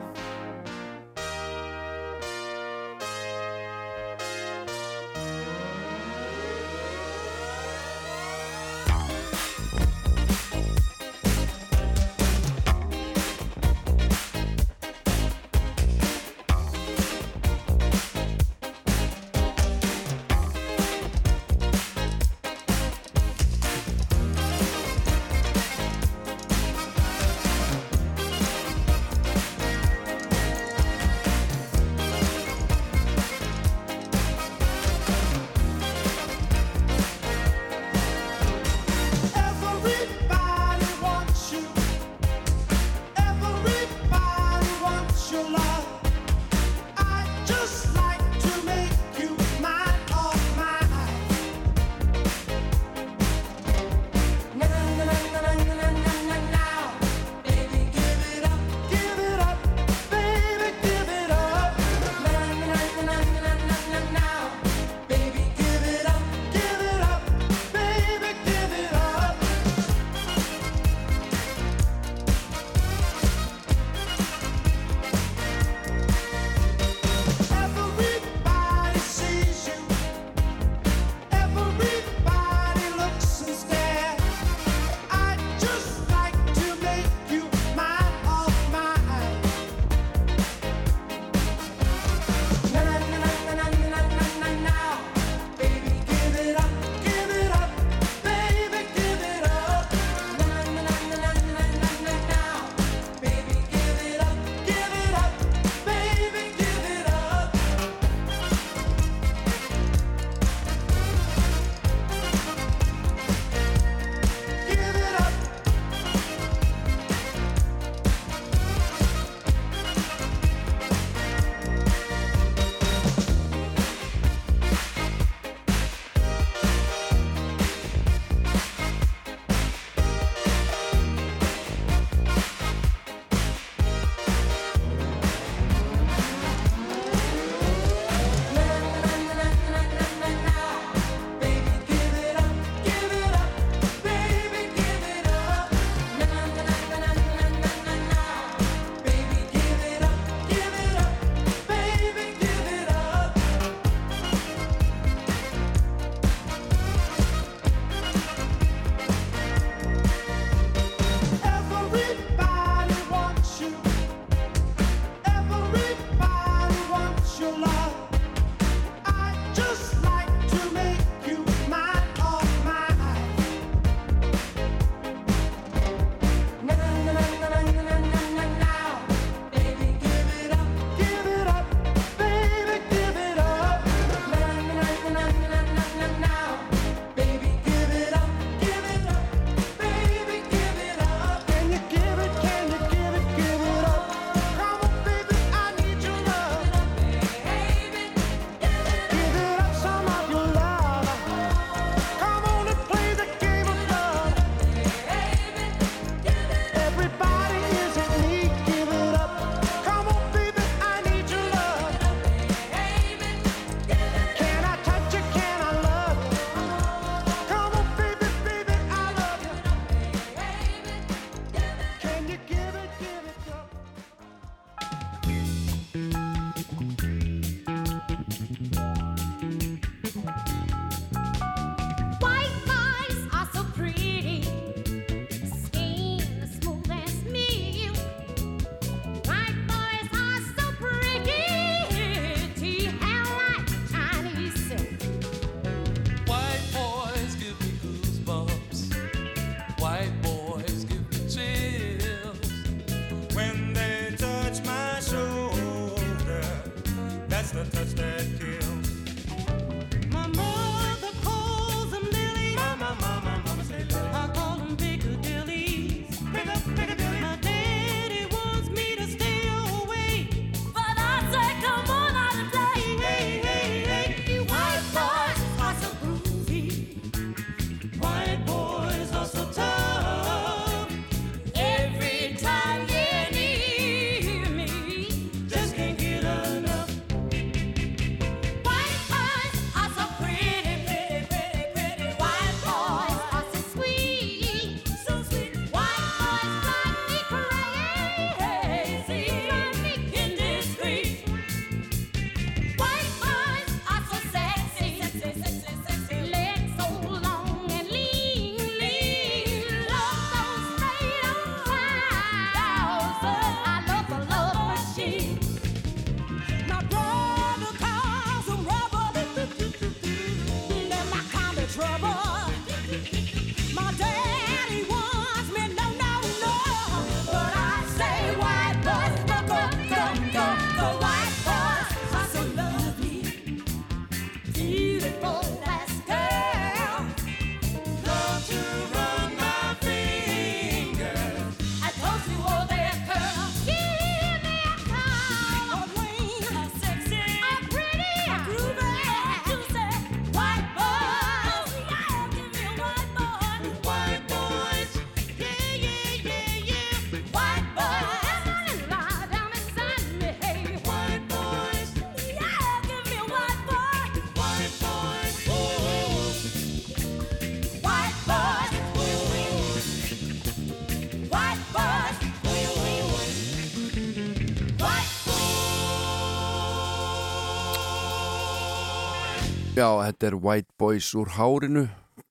Já, þetta er White Boys úr hárinu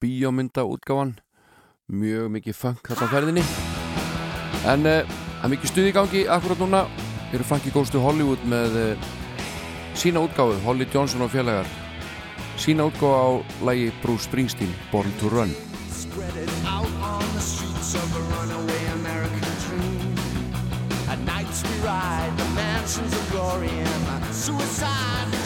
bíómynda útgáfan mjög mikið funk þarna ferðinni. En eh, það uh, er mikið stuð í gangi akkurat núna. Eru Franki Góðstu Hollywood með uh, sína útgáfu, Holly Johnson og félagar. Sína útgáfa á lægi Bruce Springsteen, Born to Run. Spread it out on the streets of a runaway American dream. At nights we ride the mansions of glory and suicide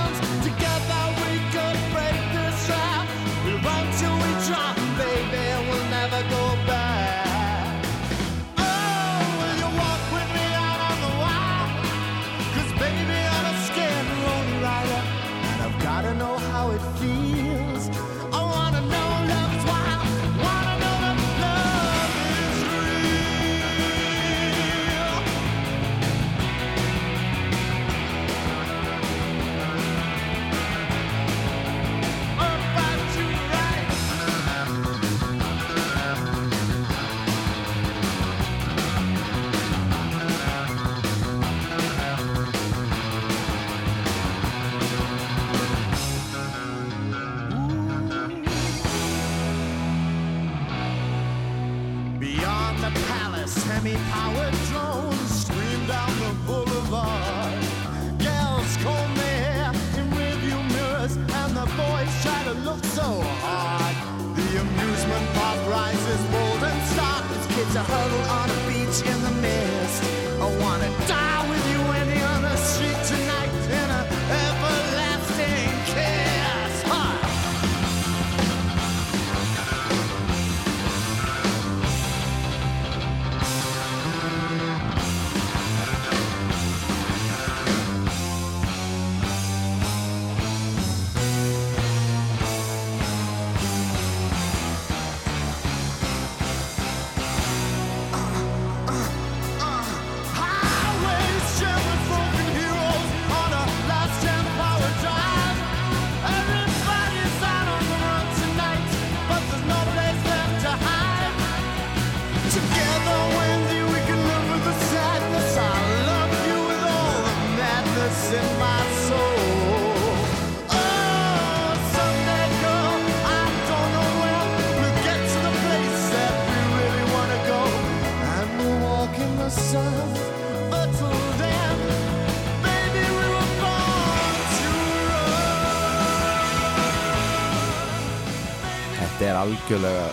algjörlega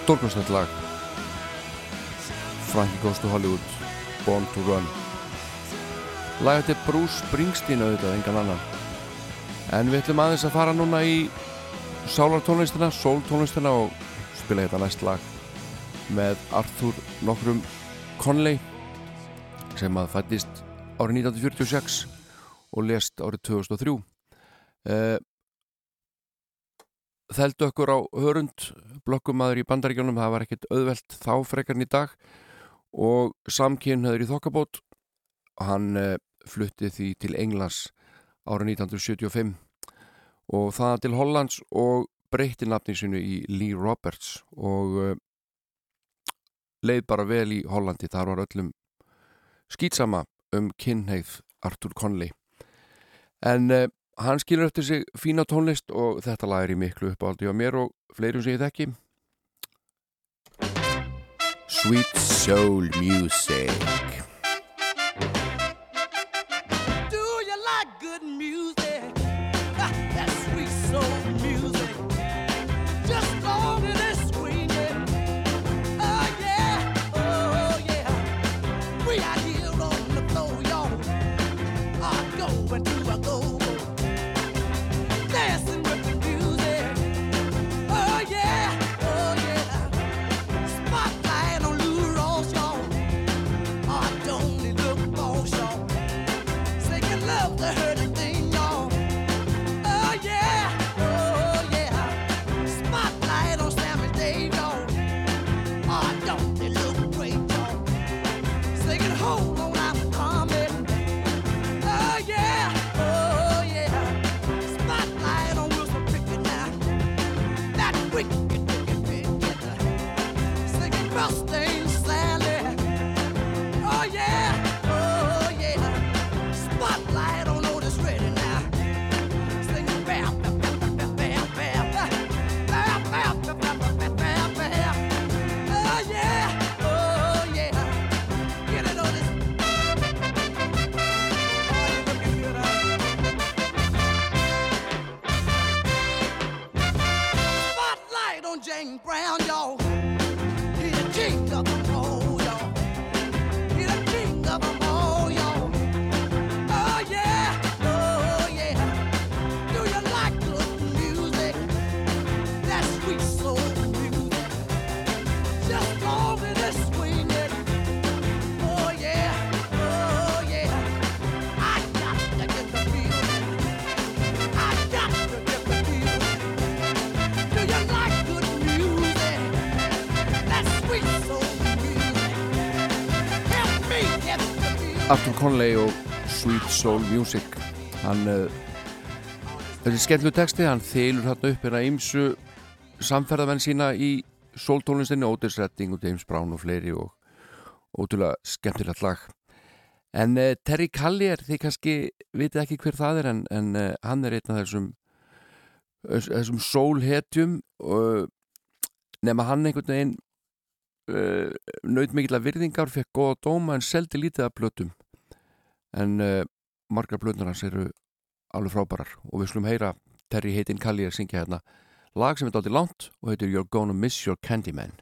stórkvæmstætt lag. Frankie Goes to Hollywood Born to Run. Laget er Bruce Springsteen auðvitað, engan annan. En við ætlum aðeins að fara núna í sálartónlistina, sóltónlistina og spila hérna næst lag með Arthur nokkrum Conley sem að fættist árið 1946 og lest árið 2003 uh, þeldu okkur á hörund blokkumadur í bandaríkjónum, það var ekkert auðvelt þá frekarn í dag. Og samkynnaður í þokkabót hann uh, flutti því til Englands ára 1975 og það til Hollands og breytti nafni sinu í Lee Roberts og uh, leið bara vel í Hollandi, þar var öllum skýtsama um kynneið Arthur Conley. En uh, hann skilur eftir sig fína tónlist og þetta lag er í miklu uppáldi á mér og fleirum sem ég þekki. Sweet Soul Music Spotlight on James Brown, y'all. Arthur Conley og Sweet Soul Music. Hann uh, þessi skemmlu texti, hann þylur þarna upp hérna ymsu samferðamenn sína í sóltónlistinni, Otis Redding og James Brown og fleiri og ótrúlega skemmtilegt lag. En uh, Terry Callier, þið kannski vitið ekki hver það er en, en uh, hann er einn af þessum þessum sólhetjum og nema hann einhvern veginn uh, naut mikil að virðingar, fekk góða dóma en seldi lítið af blötum en uh, margar blötunar hans eru alveg frábærar. Og við slum heyra Terry heitin Kalli að syngja hérna. Lag sem er dálítið langt og heitir You're Gonna Miss Your Candyman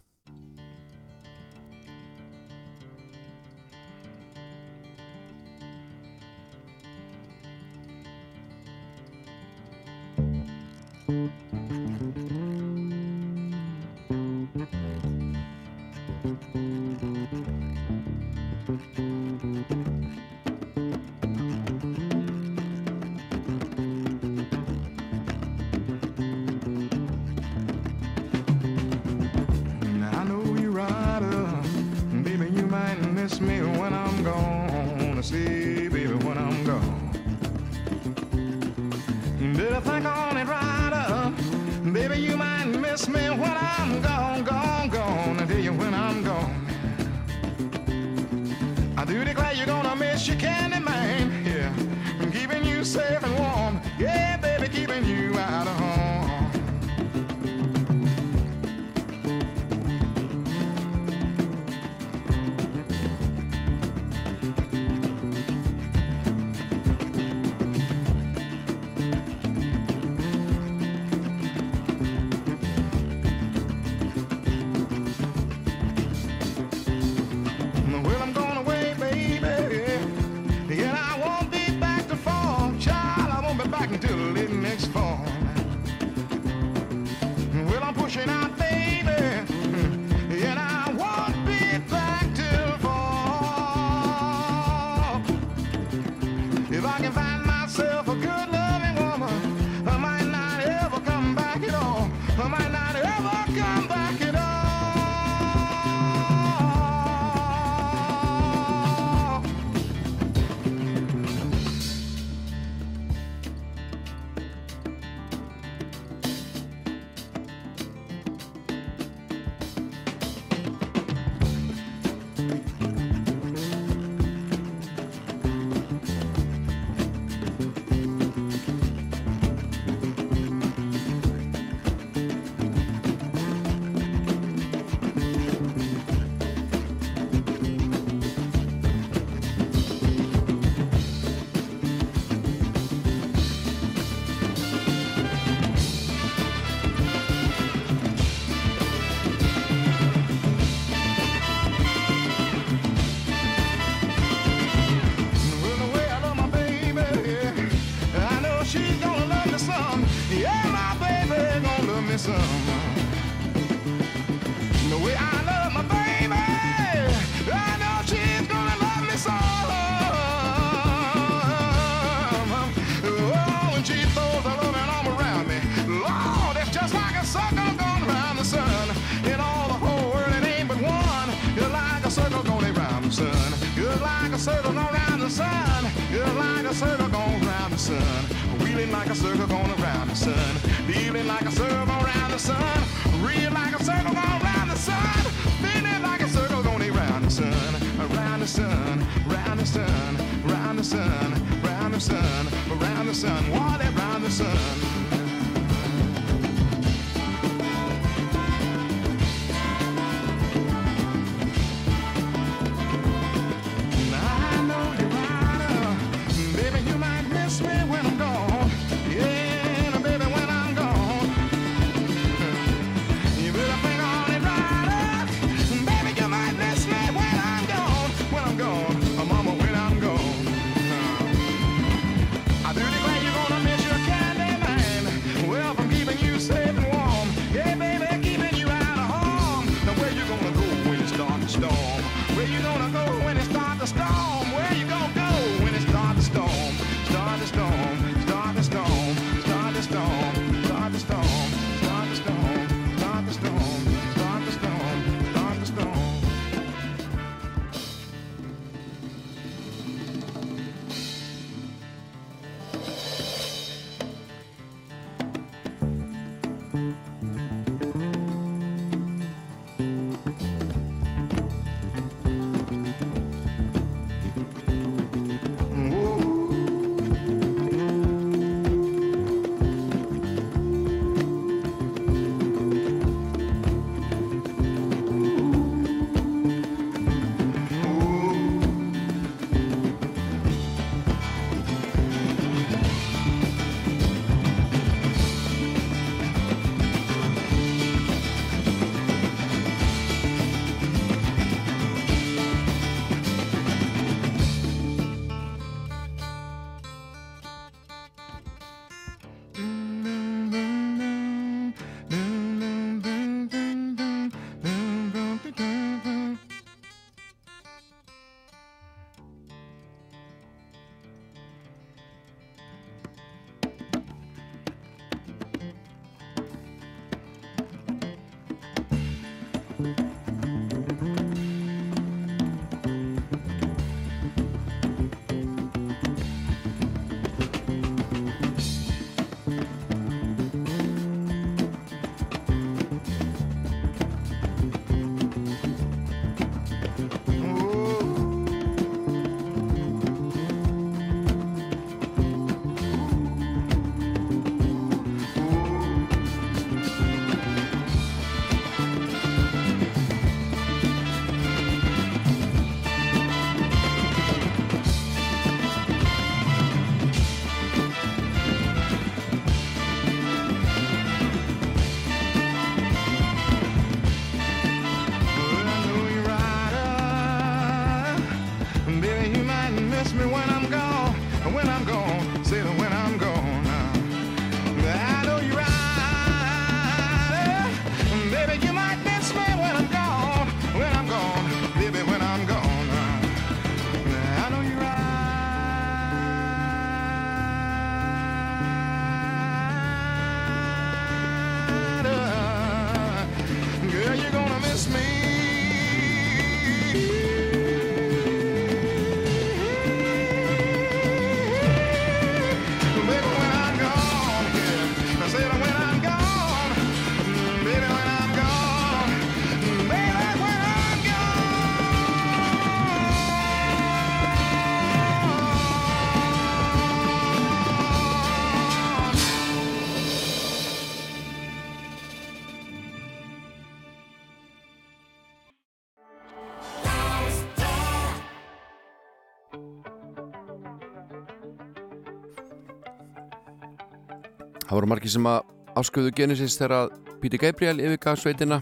Það voru margir sem að afskuðu Genesis þegar Peter Gabriel yfirgaf sveitina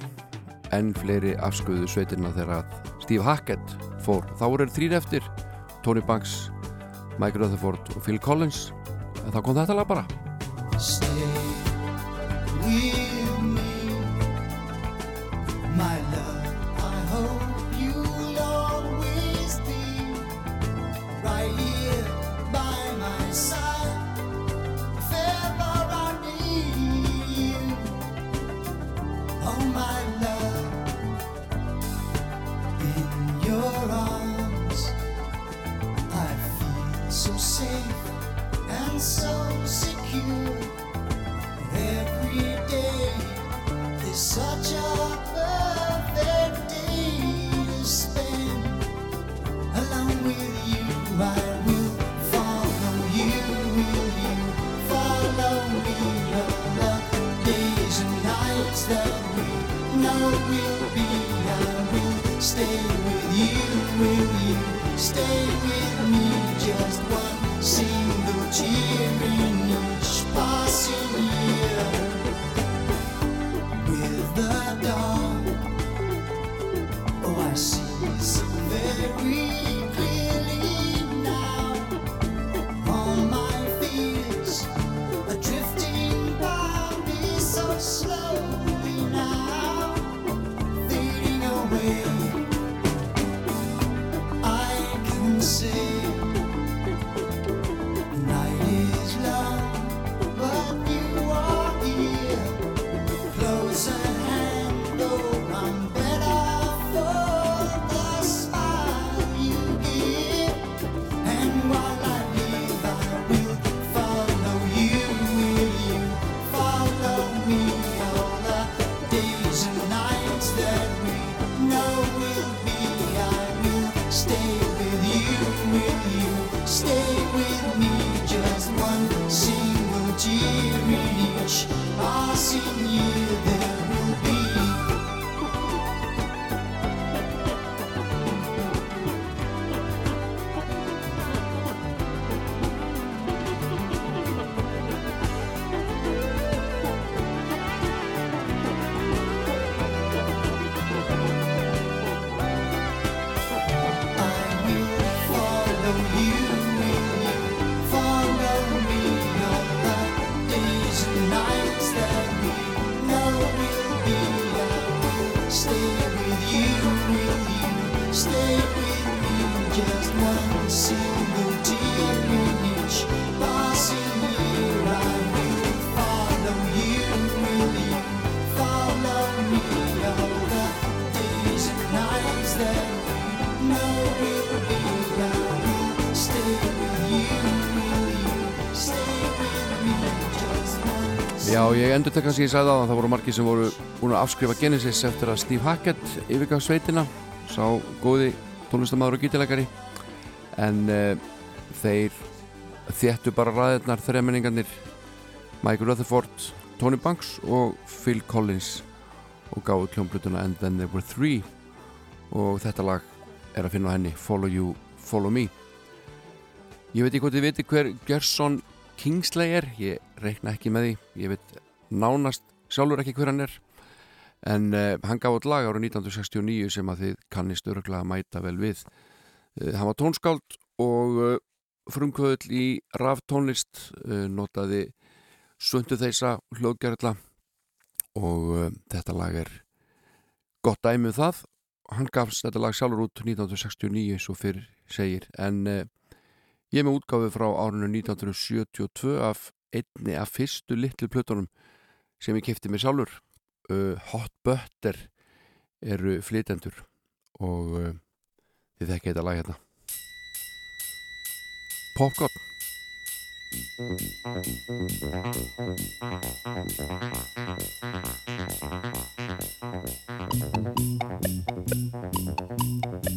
en fleiri afskuðu sveitina þegar Steve Hackett fór. Þá voru þrýr eftir Tony Banks, Mike Rutherford og Phil Collins en þá kom þetta lag bara. Stay with ég endur tekka sem ég sagði á það voru margir sem voru búin að afskrifa Genesis eftir að Steve Hackett yfirgaf sveitina sá góði tónlistamæður og gítilegari en uh, þeir þéttu bara ræðirnar þremenningarnir Mike Rutherford, Tony Banks og Phil Collins og gáðu kljómblutuna And Then There Were Three. Og þetta lag er að finna á henni Follow You, Follow Me. Ég veit ekki hvort þið viti hver Gerson Kingsley er, ég reikna ekki með því, ég veit nánast sjálfur ekki hver hann er en uh, hann gaf át lag árið 1969 sem að þið kannist öruglega mæta vel við. Uh, hann var tónskáld og uh, frumkvöðl í raf tónlist, notaði sundu þeisa hljóðgerðla og þetta lag er gott dæmið það. Hann gafst þetta lag sjálfur út 1969 svo fyrir segir en Ég með útgáfi frá árinu 1972 af einni af fyrstu litlu plötunum sem ég kæfti mér sjálfur. Uh, Hot Butter eru flytendur og uh, þið þekkja þetta lag hérna. Popcorn Popcorn.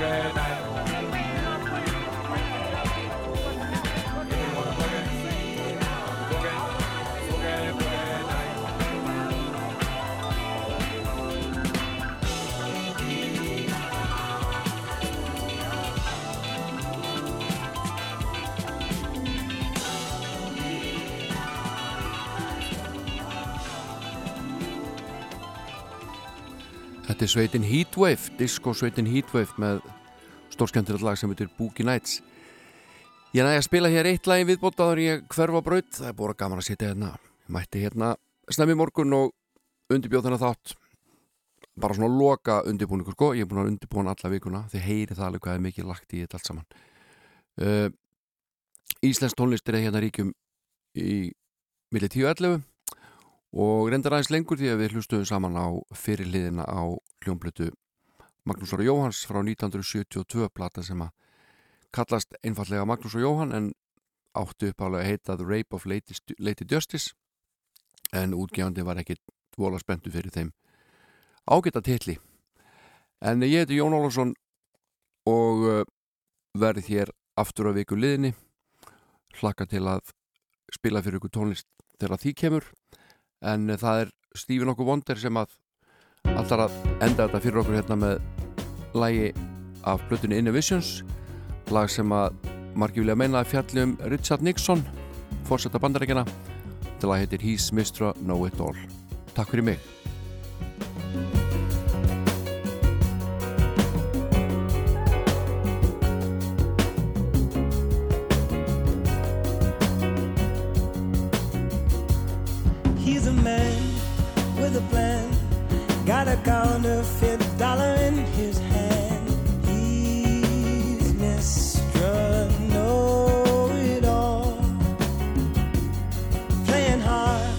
Boogie, Þetta er sveitin Heatwave, disco sveitin Heatwave með stórskemmtilegt lag sem heitir Boogie Nights. Ég næði að spila hér eitt lagi en ég hverfa braut, það er búin gaman að sitja hérna. Ég mætti hérna snemmi í morgun og undirbjóð þennan þátt. Bara svona loka undirbúningur, sko. Ég er búin að undirbúin alla vikuna, þið heyri það alveg hvað er mikið lagt í þetta allt saman. Uh, Íslensk tónlist er hérna ríkjum í milli 10.11 og reyndar aðeins lengur því að við hlustuðum saman á fyrirliðina á hljómblutu Magnús Ára Jóhans frá 1972 plata sem að kallast einfallega Magnús og Jóhann en áttu uppálega að heita The Rape of Lady, Lady Justice. En útgefandi var ekki vola spenntu fyrir þeim ágæta titli. En ég heiti Jón Ólafsson og uh, verð hér aftur á viku liðinni. Hlakka til að spila fyrir ykkur tónlist þegar því kemur en uh, það er Stephen okkur Wonder sem að alltaf að enda þetta fyrir okkur hérna með lægi af blötunni Innovations lag sem að margir vilja meina að fjalli um Richard Nixon fórsetta bandarækjana til að heitir He's Mr. Know It All Takk fyrir mig counterfeit dollar in his hand. He's Mr. Know It All, playing hard,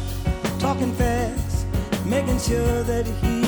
talking fast, making sure that he